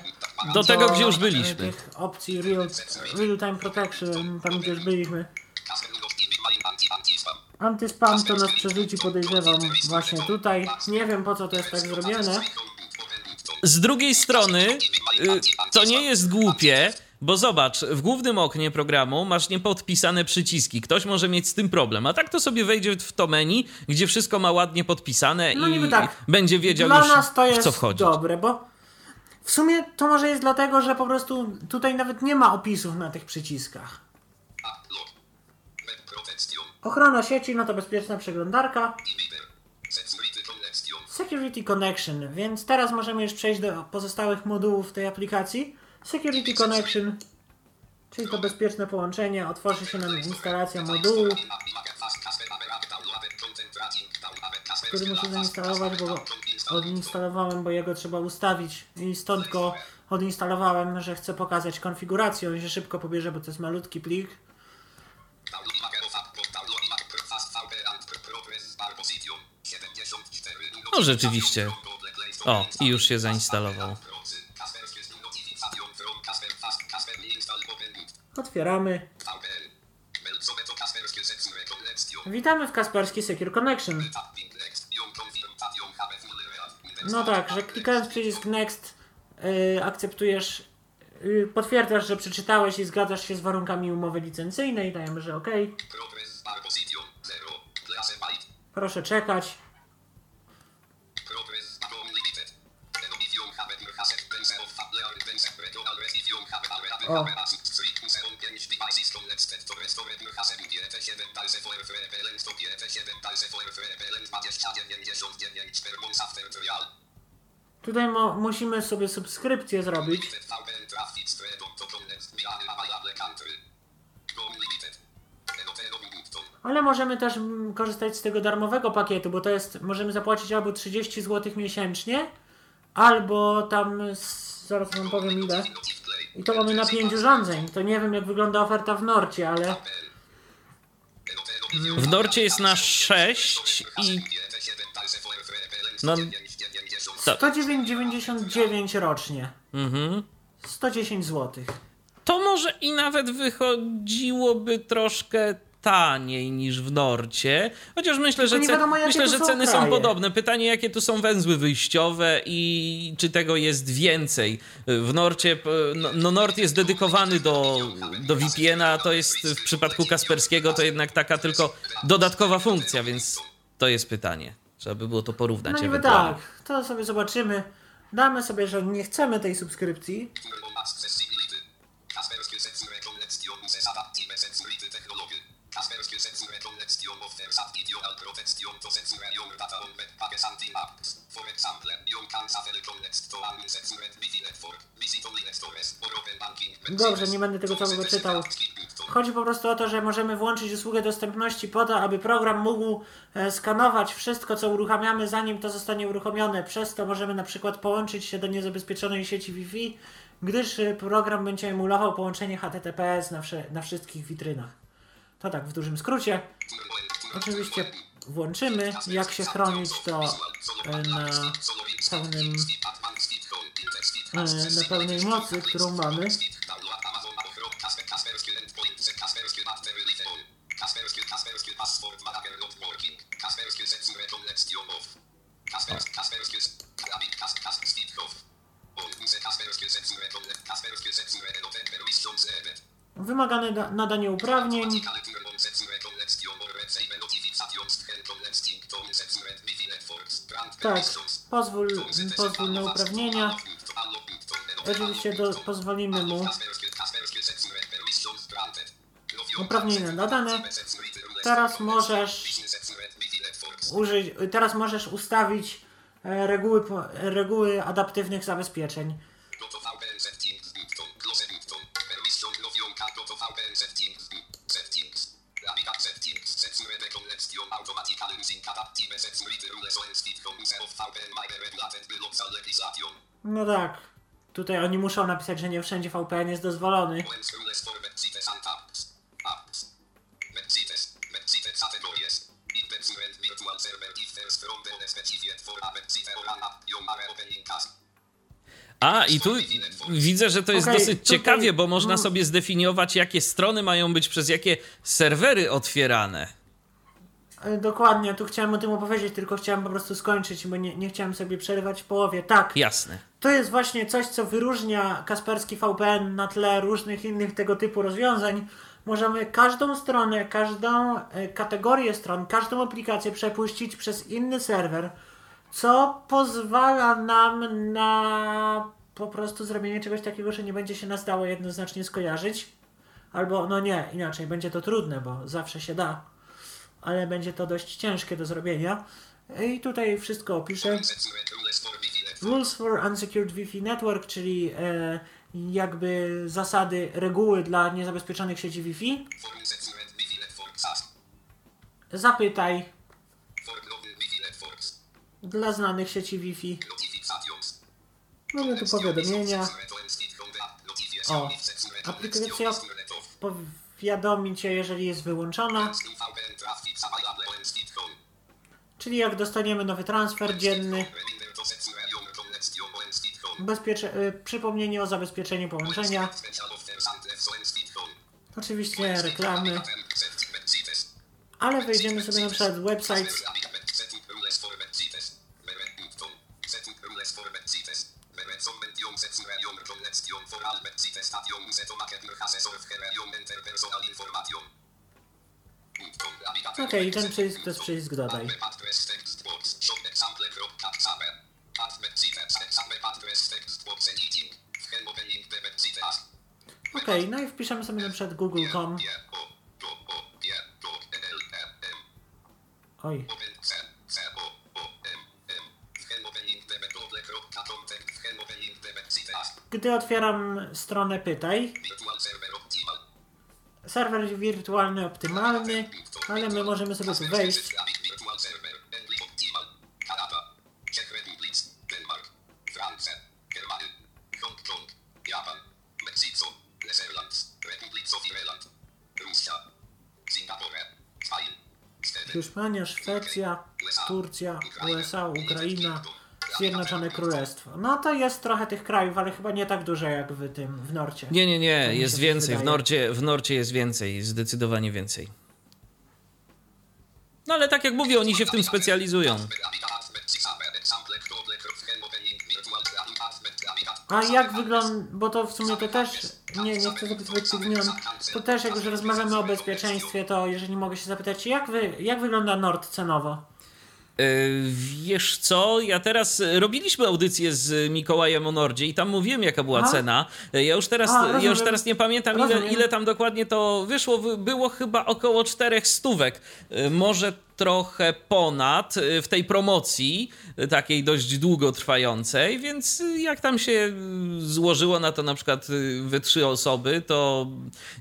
Do tego, gdzie już e, byliśmy. Tych opcji real, real Time Protection, tam gdzie już byliśmy. Antyspam to nas przerzuci, podejrzewam, właśnie tutaj. Nie wiem po co to jest tak zrobione. Z drugiej strony, y, to nie jest głupie, bo zobacz, w głównym oknie programu masz niepodpisane przyciski. Ktoś może mieć z tym problem, a tak to sobie wejdzie w to menu, gdzie wszystko ma ładnie podpisane No i tak. będzie wiedział Dla już nas to w jest co wchodzi. dobre, bo w sumie to może jest dlatego, że po prostu tutaj nawet nie ma opisów na tych przyciskach. Ochrona sieci, no to bezpieczna przeglądarka. Security Connection, więc teraz możemy już przejść do pozostałych modułów tej aplikacji. Security Connection, czyli to bezpieczne połączenie, otworzy się nam instalacja modułu, który muszę zainstalować, bo odinstalowałem, bo jego trzeba ustawić i stąd go odinstalowałem, że chcę pokazać konfigurację, on się szybko pobierze, bo to jest malutki plik. No rzeczywiście. O, i już się zainstalował. Otwieramy. Witamy w Kaspersky Secure Connection. No tak, że klikając przycisk Next yy, akceptujesz, yy, potwierdzasz, że przeczytałeś i zgadzasz się z warunkami umowy licencyjnej, dajemy, że OK. Proszę czekać. Tutaj mo- musimy sobie subskrypcję zrobić. Ale możemy też mm, korzystać z tego darmowego pakietu, bo to jest, możemy zapłacić albo 30 zł miesięcznie, albo tam, zaraz wam powiem ile. I to mamy na 5 urządzeń. To nie wiem jak wygląda oferta w Norcie, ale W Norcie jest na 6 i no, to, 109,99 rocznie. mhm. 110 zł. to może i nawet wychodziłoby troszkę taniej niż w Norcie, chociaż myślę, że, wiadomo, myślę, że są ceny są kraje. podobne. Pytanie, jakie tu są węzły wyjściowe i czy tego jest więcej. W Norcie, no, no Nord jest dedykowany do, do VPN-a, a to jest w przypadku Kasperskiego to jednak taka tylko dodatkowa funkcja, więc to jest pytanie. Trzeba by było to porównać No niby tak, to sobie zobaczymy. Damy sobie, że nie chcemy tej subskrypcji. Offers individual protection to secure your data on web anti-maps. For example, you can unsecured Wi-Fi network, stores, or open banking Dobrze, nie będę tego całego czytał. Chodzi po prostu o to, że możemy włączyć usługę dostępności po to, aby program mógł e, skanować wszystko, co uruchamiamy, zanim to zostanie uruchomione. Przez to możemy na przykład połączyć się do niezabezpieczonej sieci Wi-Fi, gdyż e, program będzie emulował połączenie HTTPS na, wsze- na wszystkich witrynach. To tak w dużym skrócie. Oczywiście włączymy, jak się chronić to e, na pełnym e, na pełnej mocy, którą mamy. Wymagane da- nadanie uprawnień. Tak, pozwól, pozwól na uprawnienia. Oczywiście do, pozwolimy mu uprawnienia nadane. Teraz możesz użyć, teraz możesz ustawić e, reguły, reguły adaptywnych zabezpieczeń. Tutaj oni muszą napisać, że nie wszędzie VPN jest dozwolony. A, i tu widzę, że to jest Okej, dosyć tutaj- ciekawie, bo można no. sobie zdefiniować, jakie strony mają być przez jakie serwery otwierane. E, Dokładnie, tu chciałem o tym opowiedzieć, tylko chciałem po prostu skończyć, bo nie, nie chciałem sobie przerywać w połowie. Tak, Jasne. to jest właśnie coś, co wyróżnia Kasperski VPN na tle różnych innych tego typu rozwiązań. Możemy każdą stronę, każdą e, kategorię stron, każdą aplikację przepuścić przez inny serwer, co pozwala nam na po prostu zrobienie czegoś takiego, że nie będzie się nas dało jednoznacznie skojarzyć. Albo, no nie, inaczej, będzie to trudne, bo zawsze się da, ale będzie to dość ciężkie do zrobienia. I tutaj wszystko opiszę. Rules for Unsecured Wi-Fi Network, czyli e, jakby zasady, reguły dla niezabezpieczonych sieci Wi-Fi. Zapytaj dla znanych sieci Wi-Fi. Mamy tu powiadomienia. O, aplikacja powiadomi Cię, jeżeli jest wyłączona. Czyli jak dostaniemy nowy transfer dzienny, bezpiecze- y, przypomnienie o zabezpieczeniu połączenia. Oczywiście reklamy, ale wejdziemy sobie na przykład w website Okej, ten przycisk jest przycisk dodaj. Okej, no i wpiszemy sobie na przykład google.com. Oj, gdy otwieram stronę pytaj, serwer wirtualny optymalny, ale my możemy sobie tu wejść. Hiszpania, Szwecja, Turcja, USA, Ukraina, Zjednoczone Królestwo. No to jest trochę tych krajów, ale chyba nie tak dużo jak w tym, w Norcie. Nie, nie, nie, jest się więcej. W. Norcie, w Norcie jest więcej, zdecydowanie więcej. No ale tak jak mówię, oni się w tym specjalizują. A jak wygląda, bo to w sumie to też, nie, nie chcę tych zmian, to też jak już rozmawiamy o bezpieczeństwie, to jeżeli mogę się zapytać, jak, wy, jak wygląda Nord cenowo? Wiesz co, ja teraz e, robiliśmy audycję z Mikołajem o Nordzie i tam mówiłem jaka była Aha. cena. E, Ja już teraz, A, rozumiem. ja już teraz nie pamiętam ile, ile tam dokładnie to wyszło. Wy- Było chyba około czterech stówek. E, Może trochę ponad y, w tej promocji, y, takiej dość długotrwającej, więc y, jak tam się złożyło na to na przykład we trzy osoby, to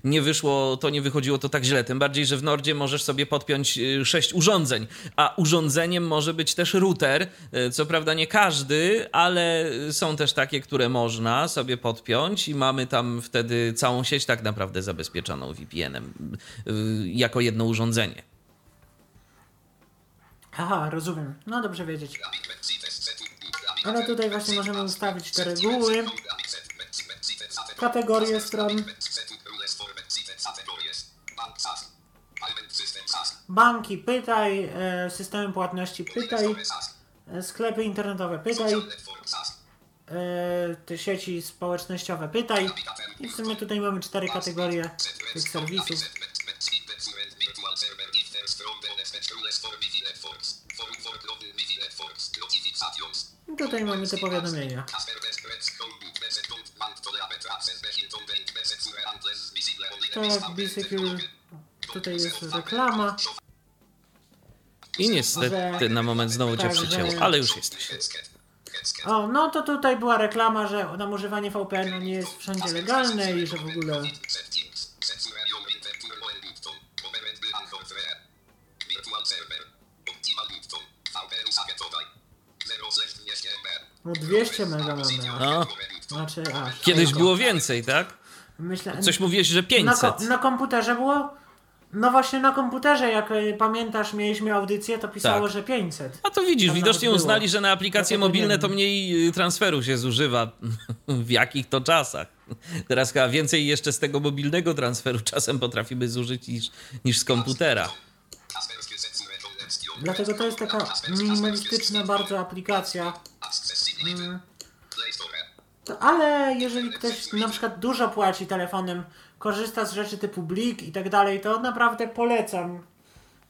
nie wyszło, to nie wychodziło to tak źle. Tym bardziej, że w Nordzie możesz sobie podpiąć sześć urządzeń, a urządzeniem może być też router. Co prawda nie każdy, ale są też takie, które można sobie podpiąć i mamy tam wtedy całą sieć tak naprawdę zabezpieczoną VPN-em jako jedno urządzenie. Aha, rozumiem. No dobrze wiedzieć. Ale tutaj właśnie możemy ustawić te reguły, kategorie stron, banki pytaj, e, systemy płatności pytaj, e, sklepy internetowe pytaj, e, te sieci społecznościowe pytaj. I w sumie tutaj mamy cztery kategorie tych serwisów. Tutaj mamy te powiadomienia. Tak, Bisecure. Tutaj jest reklama. I niestety na moment znowu cię Także- przycięło, ale już jesteś. O, no to tutaj była reklama, że tam używanie VPN nie jest wszędzie legalne i że w ogóle... No 200 mega mamy. No, Znaczy, aż. kiedyś tylko. było więcej, tak? Myślę, Coś mówiłeś, że na, 500. ko- na komputerze było? No właśnie na komputerze, jak y, pamiętasz, mieliśmy audycję, to pisało, Tak. że 500. A to widzisz, Tam widocznie nawet uznali, że na aplikacje Ja mobilne to wiem. mniej y, transferu się zużywa. W jakich to czasach? Teraz chyba więcej jeszcze z tego mobilnego transferu czasem potrafimy zużyć niż, niż z komputera. Dlatego to jest taka minimalistyczna bardzo aplikacja. To, ale jeżeli ktoś na przykład dużo płaci telefonem, korzysta z rzeczy typu Blik i tak dalej, to naprawdę polecam.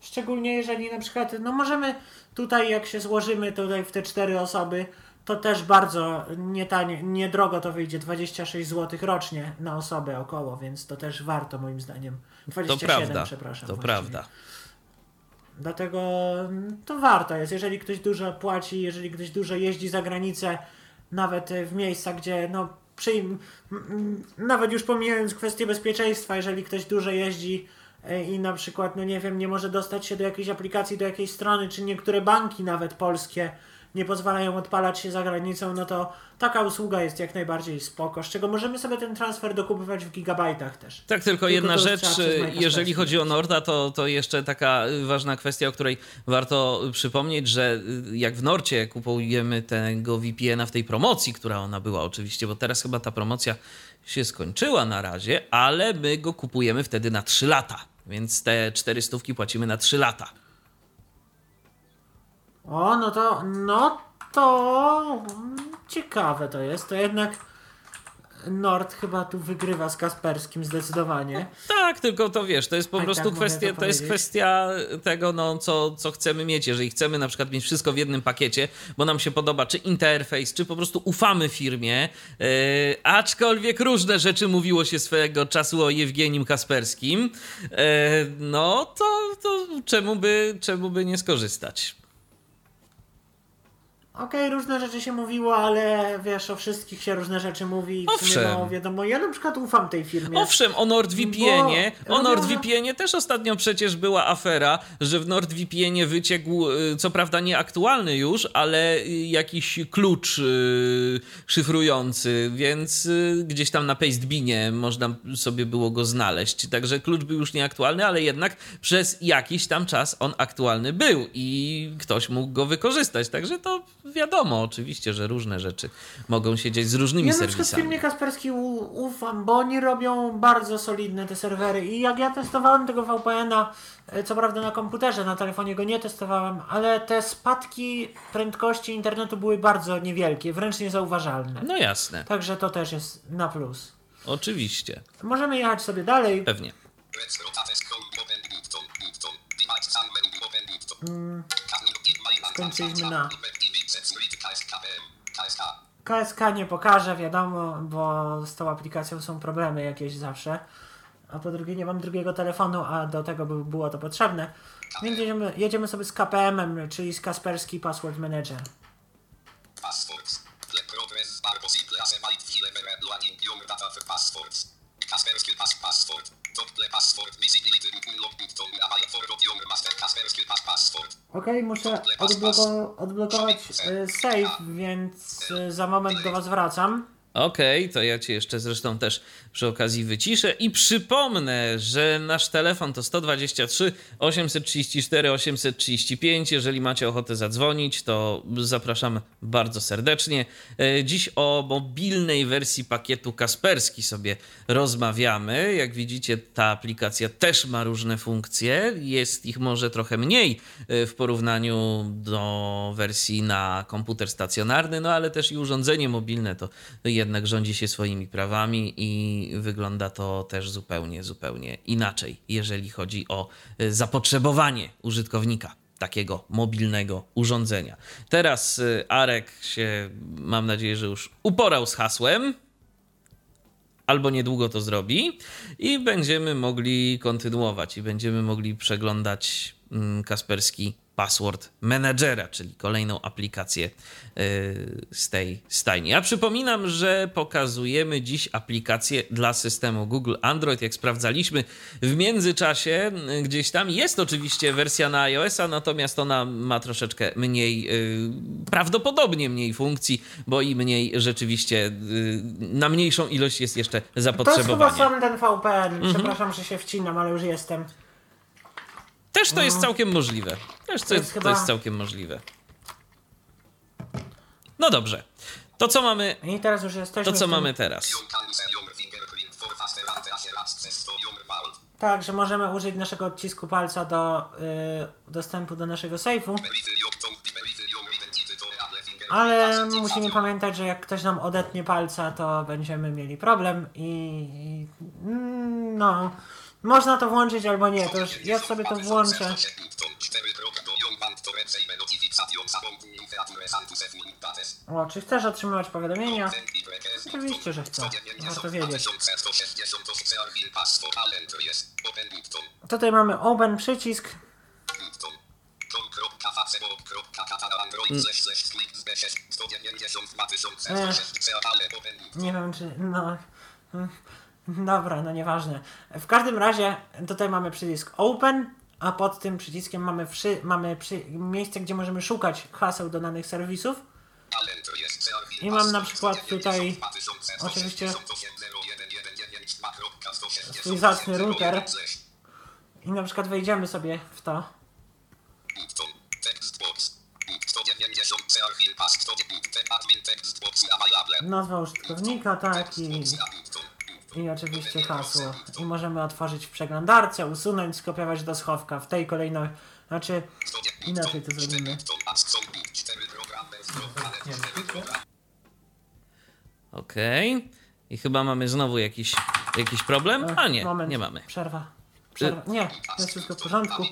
Szczególnie jeżeli na przykład, no możemy tutaj, jak się złożymy tutaj w te cztery osoby, to też bardzo nietanie, niedrogo to wyjdzie, 26 zł rocznie na osobę około, więc to też warto moim zdaniem. To 27, prawda. przepraszam. To właściwie. prawda. Dlatego mm, to warto jest, jeżeli ktoś dużo płaci, jeżeli ktoś dużo jeździ za granicę, nawet y, w miejsca, gdzie no przyjm... m- m- nawet już pomijając kwestię bezpieczeństwa, jeżeli ktoś dużo jeździ y, i na przykład, no nie wiem, nie może dostać się do jakiejś aplikacji, do jakiejś strony, czy niektóre banki nawet polskie nie pozwalają odpalać się za granicą, no to taka usługa jest jak najbardziej spoko, z czego możemy sobie ten transfer dokupywać w gigabajtach też. Tak, tylko Tylko jedna rzecz, jeżeli chodzi o. Norda, to, to jeszcze taka ważna kwestia, o której warto przypomnieć, że jak w Norcie kupujemy tego VPN-a w tej promocji, która ona była oczywiście, bo teraz chyba ta promocja się skończyła na razie, ale my go kupujemy wtedy na 3 lata, więc te 400 płacimy na 3 lata. O, no to, no to mm, ciekawe to jest. To jednak Nord chyba tu wygrywa z Kasperskim zdecydowanie. Tak, tylko to wiesz, to jest po Tak, prostu tak, kwestia, to to jest kwestia tego, no, co, co chcemy mieć. Jeżeli chcemy na przykład mieć wszystko w jednym pakiecie, bo nam się podoba czy interfejs, czy po prostu ufamy firmie, yy, aczkolwiek różne rzeczy mówiło się swego czasu o Jewgenim Kasperskim, yy, no to, to czemu, by, czemu by nie skorzystać? Okej, różne rzeczy się mówiło, ale wiesz, o wszystkich się różne rzeczy mówi. Owszem. No, wiadomo, ja na przykład ufam tej firmie. Owszem, o NordVPN-ie, Bo- o NordVPN-ie też ostatnio przecież była afera, że w NordVPN-ie wyciekł, y, co prawda nieaktualny już, ale y, jakiś klucz y, szyfrujący, więc gdzieś tam na Pastebinie można sobie było go znaleźć. Także klucz był już nieaktualny, ale jednak przez jakiś tam czas on aktualny był i ktoś mógł go wykorzystać. Także to wiadomo, oczywiście, że różne rzeczy mogą się dziać z różnymi Ja na przykład serwisami. firmie Kasperskiej u- ufam, bo oni robią bardzo solidne te serwery i jak ja testowałem tego VPN-a, e, co prawda na komputerze, na telefonie go nie testowałem, ale te spadki prędkości internetu były bardzo niewielkie, wręcz niezauważalne. No jasne, Także to też jest na plus. oczywiście, Możemy jechać sobie dalej. pewnie. Skończyliśmy na KSK nie pokażę, wiadomo, bo z tą aplikacją są problemy jakieś zawsze. A po drugie nie mam drugiego telefonu, a do tego by było to potrzebne. Więc jedziemy, jedziemy sobie z KPM-em, czyli z Kasperski Password Manager. Okej, muszę odbloko odblokować e, save, więc e, za moment do Was wracam. Okej, to ja cię jeszcze zresztą też przy okazji wyciszę i przypomnę, że nasz telefon to 123 834 835. Jeżeli macie ochotę zadzwonić, to zapraszam bardzo serdecznie. E, Dziś o mobilnej wersji pakietu Kasperski sobie rozmawiamy. Jak widzicie, ta aplikacja też ma różne funkcje. Jest ich może trochę mniej e, w porównaniu do wersji na komputer stacjonarny, no ale też i urządzenie mobilne to jednak rządzi się swoimi prawami i wygląda to też zupełnie, zupełnie inaczej, jeżeli chodzi o e, zapotrzebowanie użytkownika takiego mobilnego urządzenia. Teraz e, Arek się, mam nadzieję, że już uporał z hasłem albo niedługo to zrobi i będziemy mogli kontynuować i będziemy mogli przeglądać mm, Kasperski Password Managera, czyli kolejną aplikację yy, z tej stajni. Ja przypominam, że pokazujemy dziś aplikację dla systemu Google Android. Jak sprawdzaliśmy w międzyczasie, yy, gdzieś tam jest oczywiście wersja na iOS-a, natomiast ona ma troszeczkę mniej, yy, prawdopodobnie mniej funkcji, bo i mniej rzeczywiście na mniejszą ilość jest jeszcze To jest chyba zapotrzebowanie. sam ten VPN. Mhm. Przepraszam, że się wcinam, ale już jestem. Też to jest całkiem możliwe. Też to, jest jest, to chyba- jest całkiem możliwe. No dobrze. To co mamy, I teraz już jesteśmy. to co tym- mamy teraz? To. Tak, że możemy użyć naszego odcisku palca do y, dostępu do naszego sejfu. To Ale musimy pamiętać, że jak ktoś nam odetnie palca, to będziemy mieli problem i i- mm, no. Można to włączyć albo nie, to już ja sobie to włączę. O, czy chcesz otrzymywać powiadomienia? Oczywiście, że chcę. Warto wiedzieć. Tutaj mamy open przycisk. Nie wiem czy. No. Dobra, no nieważne. W każdym razie tutaj mamy przycisk Open, a pod tym przyciskiem mamy, wszy, mamy przy, miejsce, gdzie możemy szukać haseł do danych serwisów. I mam na przykład tutaj oczywiście, swój zacny router. I na przykład wejdziemy sobie w to. Nazwa użytkownika, tak, i, i oczywiście hasło. I możemy otworzyć w przeglądarce, usunąć, skopiować do schowka w tej kolejności. Znaczy, inaczej to zrobimy. Okej. I chyba mamy znowu jakiś, jakiś problem? A nie, Moment, nie mamy. Przerwa. Przerwa. Nie, jest wszystko w porządku.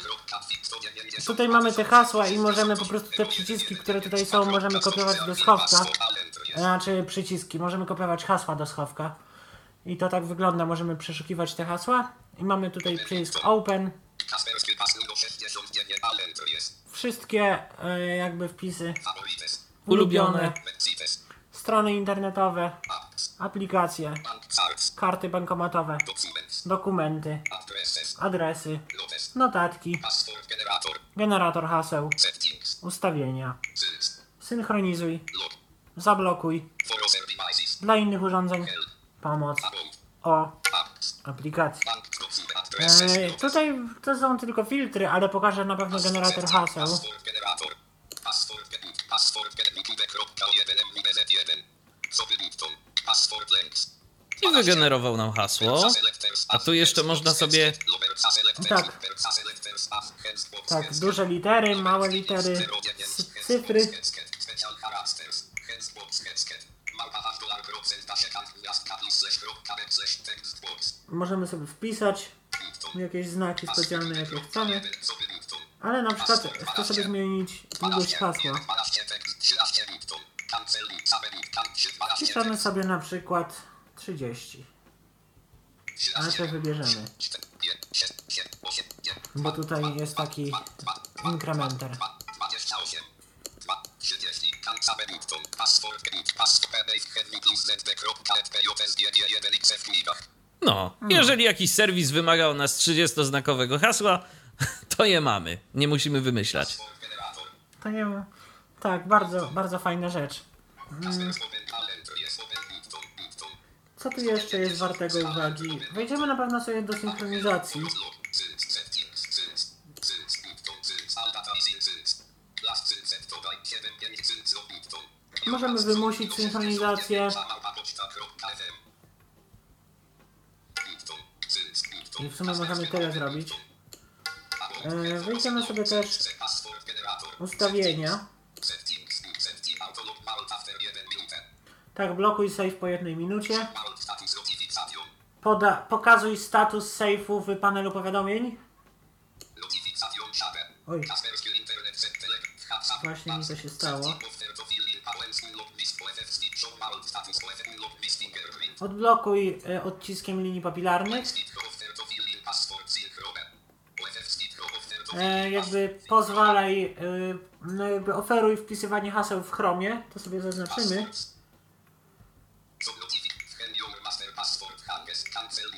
Tutaj mamy te hasła i możemy po prostu te przyciski, które tutaj są, możemy kopiować do schowka. Znaczy przyciski, możemy kopiować hasła do schowka. I to tak wygląda, możemy przeszukiwać te hasła. I mamy tutaj przycisk Open. Kaspersky pas numer 69, ale to jest. Wszystkie e, jakby wpisy Ulubione. Strony internetowe, aplikacje, karty bankomatowe, dokumenty, adresy, notatki, generator, haseł, ustawienia, synchronizuj, zablokuj, dla innych urządzeń, pomoc, o aplikacji. notes, tutaj to są tylko filtry, ale pokażę na pewno generator haseł. Password generator, password gen- password gen- youtube.1 MWZ1, sobie button, password links, I wygenerował nam hasło. A tu jeszcze można sobie Tak. Tak, duże litery, małe litery, cy- cyfry. Możemy sobie wpisać jakieś znaki specjalne, jakie chcemy. Ale na przykład chcę sobie zmienić długość hasła. Wpiszemy sobie na przykład 30. Ale to wybierzemy. bo tutaj jest taki inkrementer. 28. 30. Kanca Benutton. Password. No, jeżeli jakiś serwis wymaga od nas 30-znakowego hasła, to je mamy. Nie musimy wymyślać. To nie wiem. Tak, bardzo, bardzo fajna rzecz. Button. Co tu jeszcze jest wartego uwagi? Wejdziemy na pewno sobie do synchronizacji. Możemy wymusić synchronizację i w sumie możemy tyle zrobić. E, Wejdziemy sobie też ustawienia. Settings. Setting. Autolog. Malt after 1 minute. Tak, blokuj save po jednej minucie. Poda, pokazuj status safe'u w panelu powiadomień. Oj. Właśnie mi to się stało. Odblokuj e, odciskiem linii papilarnych. E, jakby pozwalaj, e, no jakby oferuj wpisywanie haseł w Chromie. To sobie zaznaczymy. passwords. Subnotific. Scan your master password hanges. Cancel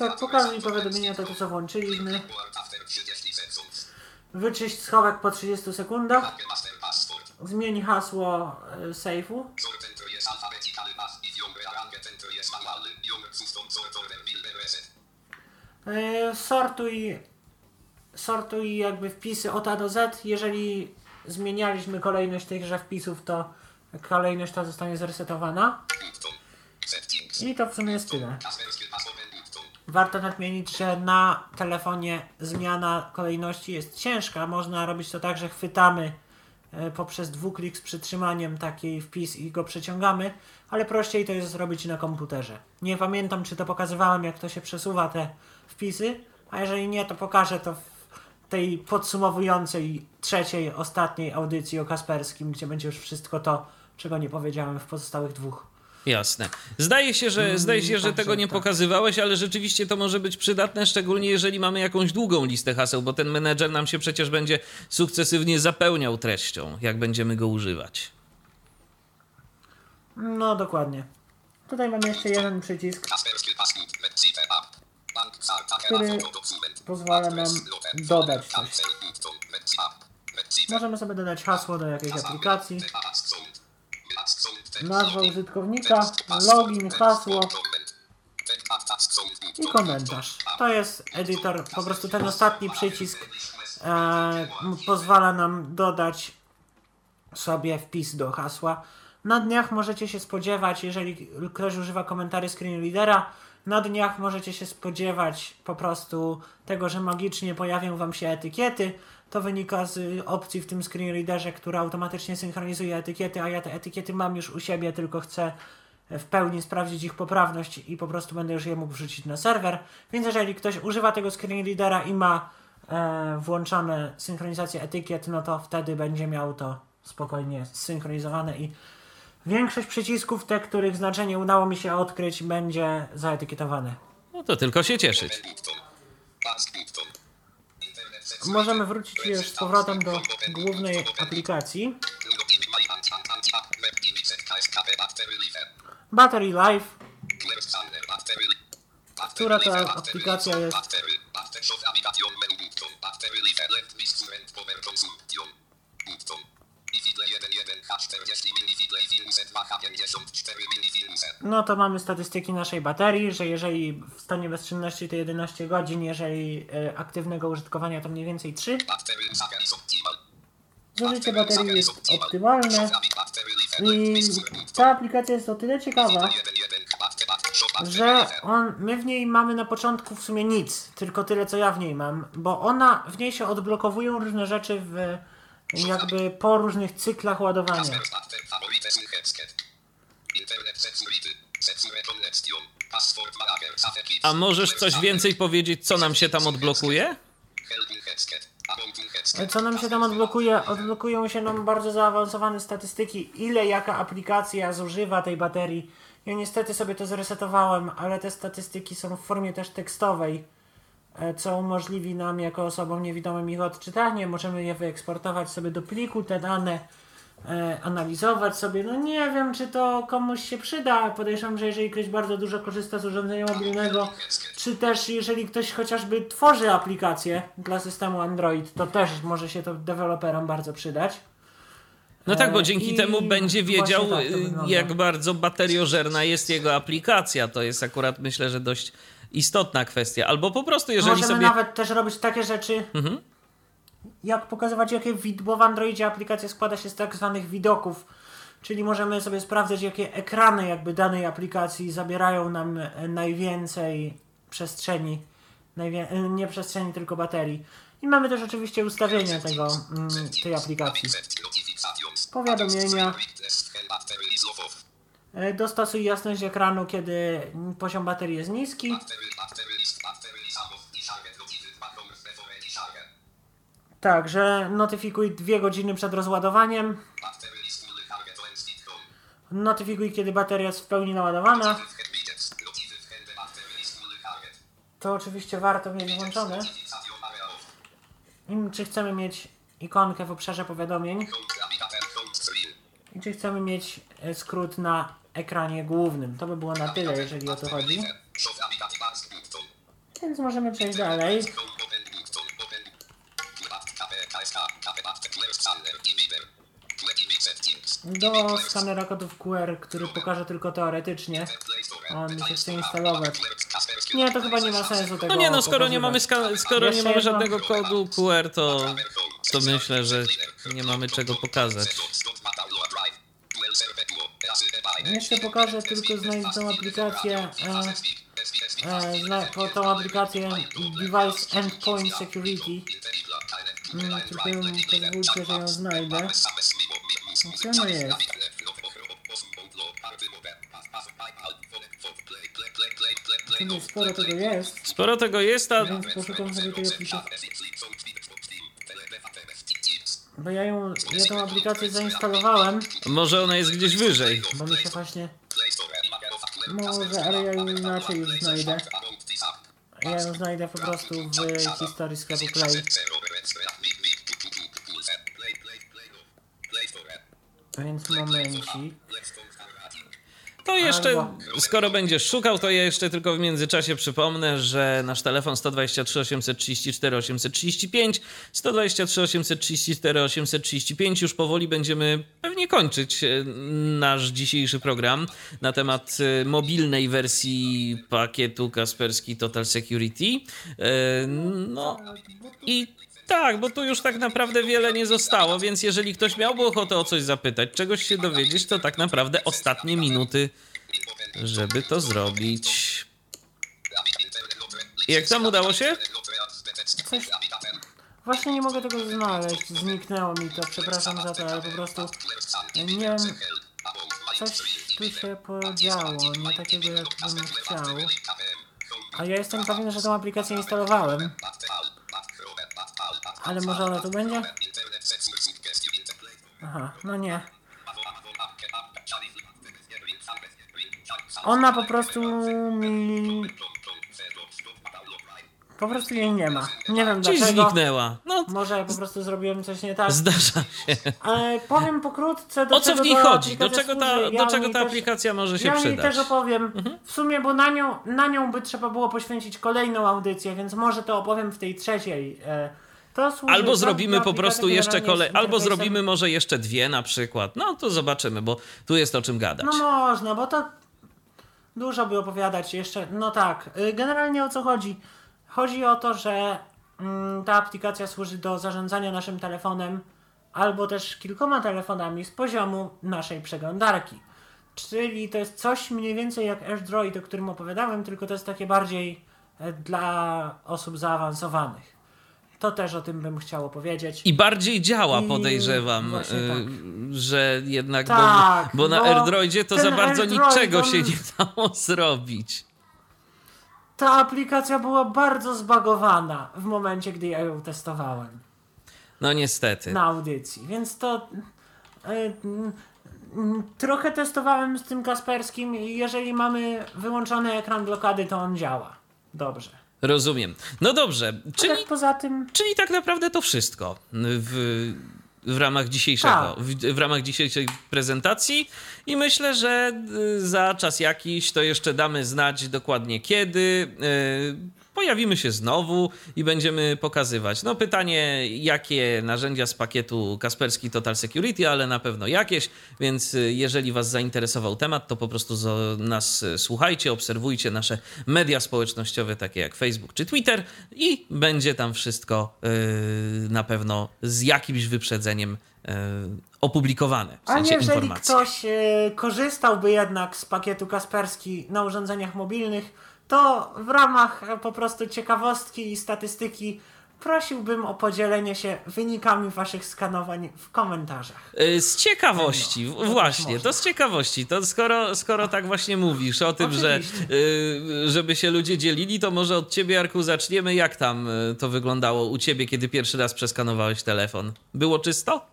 Tak, pokazuj powiadomienia to, co włączyliśmy. Word after 30 seconds. Wyczyść schowek po 30 sekundach. Zmień hasło. E, sortuj, sortuj jakby wpisy od A do Z. Jeżeli zmienialiśmy kolejność tychże wpisów, to kolejność ta zostanie zresetowana. I to w sumie jest tyle. Warto nadmienić, że na telefonie zmiana kolejności jest ciężka. Można robić to tak, że chwytamy e, poprzez dwuklik z przytrzymaniem taki wpis i go przeciągamy, ale prościej to jest zrobić na komputerze. Nie pamiętam, czy to pokazywałem, jak to się przesuwa te wpisy, a jeżeli nie, to pokażę to w tej podsumowującej trzeciej, ostatniej audycji o Kasperskim, gdzie będzie już wszystko to, czego nie powiedziałem w pozostałych dwóch. Jasne. Zdaje się, że, zdaje się, że także tego nie tak. pokazywałeś, ale rzeczywiście to może być przydatne, szczególnie jeżeli mamy jakąś długą listę haseł, bo ten menedżer nam się przecież będzie sukcesywnie zapełniał treścią, jak będziemy go używać. No, dokładnie. Tutaj mamy jeszcze jeden przycisk. Który pozwala nam dodać coś. Możemy sobie dodać hasło do jakiejś aplikacji, nazwa użytkownika, login, hasło i komentarz. To jest edytor, po prostu ten ostatni przycisk e, pozwala nam dodać sobie wpis do hasła. Na dniach możecie się spodziewać, jeżeli ktoś używa komentarzy screenreadera, na dniach możecie się spodziewać po prostu tego, że magicznie pojawią Wam się etykiety. To wynika z opcji w tym screenreaderze, która automatycznie synchronizuje etykiety, a ja te etykiety mam już u siebie, tylko chcę w pełni sprawdzić ich poprawność i po prostu będę już je mógł wrzucić na serwer. Więc jeżeli ktoś używa tego screenreadera i ma e, włączone synchronizację etykiet, no to wtedy będzie miał to spokojnie zsynchronizowane i większość przycisków, te których znaczenie udało mi się odkryć, będzie zaetykietowane. No to tylko się cieszyć. Button. Ask button. Internet set. Możemy wrócić już z powrotem do głównej aplikacji. Battery life. Która life, aplikacja jest? No to mamy statystyki naszej baterii, że jeżeli w stanie bezczynności to 11 godzin, jeżeli e, aktywnego użytkowania to mniej więcej 3, Battery sucker is optimal. zużycie baterii jest optymalne i ta aplikacja jest o tyle ciekawa, że on, my w niej mamy na początku w sumie nic, tylko tyle co ja w niej mam, bo ona, w niej się odblokowują różne rzeczy w jakby po różnych cyklach ładowania. A możesz coś więcej powiedzieć, co nam się tam odblokuje? Co nam się tam odblokuje? Odblokują się nam bardzo zaawansowane statystyki, ile jaka aplikacja zużywa tej baterii. Ja niestety sobie to zresetowałem, ale te statystyki są w formie też tekstowej, co umożliwi nam jako osobom niewidomym ich odczytanie. Możemy je wyeksportować sobie do pliku, te dane e, analizować sobie. No nie wiem, czy to komuś się przyda. Podejrzewam, że jeżeli ktoś bardzo dużo korzysta z urządzenia mobilnego, czy też jeżeli ktoś chociażby tworzy aplikację dla systemu Android, to też może się to deweloperom bardzo przydać. No tak, bo E, dzięki i temu będzie wiedział, tak jak bardzo bateriożerna jest jego aplikacja. To jest akurat, myślę, że dość istotna kwestia. Albo po prostu, jeżeli Możemy sobie. nawet też robić takie rzeczy, Mhm. jak pokazywać, jakie wid- bo w Androidzie aplikacja składa się z tak zwanych widoków, czyli możemy sobie sprawdzać, jakie ekrany jakby danej aplikacji zabierają nam e, najwięcej przestrzeni, najwię- e, nie przestrzeni, tylko baterii. I mamy też oczywiście ustawienia tego, mm, tej aplikacji. Powiadomienia. E, Dostosuj jasność ekranu, kiedy poziom baterii jest niski. Battery, battery list, battery is out of decided notified back on before decided. Tak, że notyfikuj dwie godziny przed rozładowaniem. Notyfikuj, kiedy bateria jest w pełni naładowana. To oczywiście warto mieć włączone. I czy chcemy mieć ikonkę w obszarze powiadomień i czy chcemy mieć skrót na ekranie głównym. To by było na tyle, jeżeli o to chodzi. Więc możemy przejść dalej. Do skanera kodów QR, który pokaże tylko teoretycznie. On się chce instalować. Nie, to chyba nie ma sensu tego No nie, no skoro nie mamy, skoro nie mamy żadnego kodu QR, to, to myślę, że nie mamy czego pokazać. Jeszcze pokażę tylko tą aplikację, e, e, tą aplikację Device Endpoint Security. Mm, tylko pozwólcie, że ją znajdę. Gdzie ona jest? Sporo tego jest, Sporo tego jest, a więc poszukam sobie tej aplikacji. Bo ja ją, ja tą aplikację zainstalowałem, może ona jest gdzieś wyżej. bo mi się właśnie... Może, ale ja ją inaczej już znajdę. Ja ją znajdę po prostu w historii sklepu Play. Więc momencik. To jeszcze, skoro będziesz szukał, to ja jeszcze tylko w międzyczasie przypomnę, że nasz telefon 123 834 835, 123 834 835, już powoli będziemy pewnie kończyć e, nasz dzisiejszy program na temat e, mobilnej wersji pakietu Kasperski Total Security. E, No i tak, bo tu już tak naprawdę wiele nie zostało, więc jeżeli ktoś miałby ochotę o coś zapytać, czegoś się dowiedzieć, to tak naprawdę ostatnie minuty, żeby to zrobić. Jak tam udało się? Coś... Właśnie nie mogę tego znaleźć. Zniknęło mi to, przepraszam za to, ale po prostu nie wiem, coś tu się podziało, nie takiego jak bym chciał. A ja jestem pewien, że tą aplikację instalowałem. Ale może ona tu będzie? Aha, no nie. Ona po prostu mi... Po prostu jej nie ma. Nie wiem Gdzieś dlaczego. zniknęła. No, Może po prostu zrobiłem coś nie tak. zdarza się. Ale powiem pokrótce, do O co czego w niej ta chodzi? Do aplikacja czego ta, służy. do Ja czego jej ta też- aplikacja może się Ja jej przydać? też opowiem. Mhm. W sumie, bo na nią, na nią by trzeba było poświęcić kolejną audycję, więc może to opowiem w tej trzeciej. E, Albo zrobimy po prostu jeszcze kolej, albo zrobimy może jeszcze dwie na przykład. No to zobaczymy, bo tu jest o czym gadać. No można, bo to dużo by opowiadać jeszcze. No tak, y, generalnie o co chodzi? Chodzi o to, że mm, ta aplikacja służy do zarządzania naszym telefonem albo też kilkoma telefonami z poziomu naszej przeglądarki. Czyli to jest coś mniej więcej jak AirDroid, o którym opowiadałem, tylko to jest takie bardziej e, dla osób zaawansowanych. To też o tym bym chciał opowiedzieć. I bardziej działa, podejrzewam, y, tak. że jednak, Tak, bo, bo na bo AirDroidzie to za bardzo niczego on- się nie dało zrobić. ta aplikacja była bardzo zbagowana w momencie, gdy ja ją testowałem No niestety. na audycji, więc to mm, mm, trochę testowałem z tym Kasperskim i jeżeli mamy wyłączony ekran blokady, to on działa. Dobrze. Rozumiem. No dobrze, czyli, Tak poza tym czyli tak naprawdę to wszystko w, w ramach dzisiejszego, Tak. w, w ramach dzisiejszej prezentacji i myślę, że y, za czas jakiś to jeszcze damy znać dokładnie kiedy. Y, Pojawimy się znowu i będziemy pokazywać. No pytanie, jakie narzędzia z pakietu Kasperski Total Security, ale na pewno jakieś, więc y, jeżeli Was zainteresował temat, to po prostu nas y, słuchajcie, obserwujcie nasze media społecznościowe, takie jak Facebook czy Twitter i będzie tam wszystko y, na pewno z jakimś wyprzedzeniem y, opublikowane. W A sensie jeżeli informacji. ktoś e, korzystałby jednak z pakietu Kasperski na urządzeniach mobilnych, to w ramach e, po prostu ciekawostki i statystyki prosiłbym o podzielenie się wynikami waszych skanowań w komentarzach. Y, Z ciekawości, No, to też właśnie, można. to z ciekawości. To skoro, skoro tak właśnie mówisz o tym, że Oczywiście. y, żeby się ludzie dzielili, to może od ciebie, Arku, zaczniemy. Jak tam to wyglądało u ciebie, kiedy pierwszy raz przeskanowałeś telefon? Było czysto?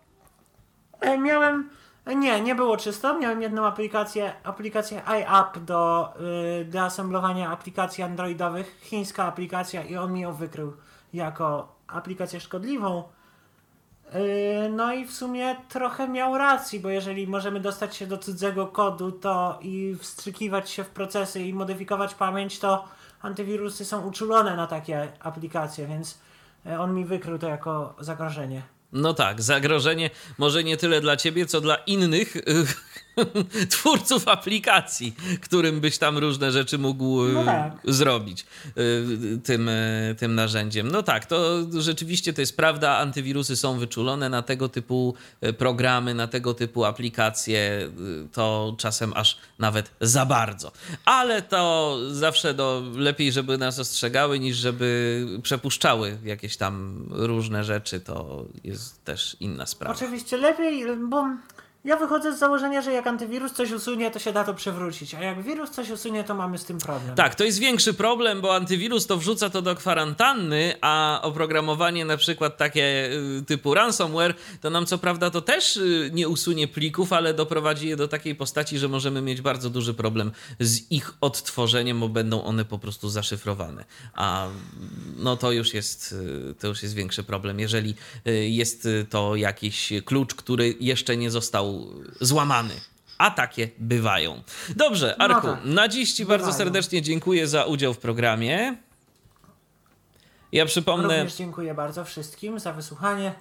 E, miałem. Nie, nie było czysto. Miałem jedną aplikację, aplikację iApp do, y, do assemblowania aplikacji androidowych. Chińska aplikacja i on mi ją wykrył jako aplikację szkodliwą. Y, No i w sumie trochę miał racji, bo jeżeli możemy dostać się do cudzego kodu to i wstrzykiwać się w procesy i modyfikować pamięć, to antywirusy są uczulone na takie aplikacje, więc y, on mi wykrył to jako zagrożenie. No tak, zagrożenie może nie tyle dla ciebie, co dla innych y, twórców aplikacji, którym byś tam różne rzeczy mógł No tak. zrobić y, tym, y, tym narzędziem. No tak, to rzeczywiście to jest prawda. Antywirusy są wyczulone na tego typu programy, na tego typu aplikacje. To czasem aż nawet za bardzo. Ale to zawsze no, lepiej, żeby nas ostrzegały, niż żeby przepuszczały jakieś tam różne rzeczy. To jest też inna sprawa. Oczywiście lepiej, bo ja wychodzę z założenia, że jak antywirus coś usunie, to się da to przywrócić, a jak wirus coś usunie, to mamy z tym problem. Tak, to jest większy problem, bo antywirus to wrzuca to do kwarantanny, a oprogramowanie na przykład takie y, typu ransomware, to nam co prawda to też y, nie usunie plików, ale doprowadzi je do takiej postaci, że możemy mieć bardzo duży problem z ich odtworzeniem, bo będą one po prostu zaszyfrowane. A no to już jest, y, to już jest większy problem, jeżeli jest to jakiś klucz, który jeszcze nie został złamany. A takie bywają. Dobrze, No Arku, tak. na dziś Ci bardzo Bywają. serdecznie dziękuję za udział w programie. Ja przypomnę, Również dziękuję bardzo wszystkim za wysłuchanie.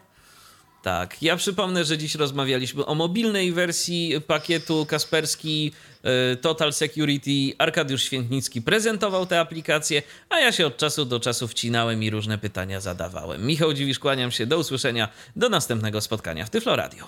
tak, ja przypomnę, że dziś rozmawialiśmy o mobilnej wersji pakietu Kasperski e, Total Security. Arkadiusz Świętnicki prezentował tę aplikację, a ja się od czasu do czasu wcinałem i różne pytania zadawałem. Michał Dziwisz, kłaniam się, do usłyszenia, do następnego spotkania w Tyflo Radio.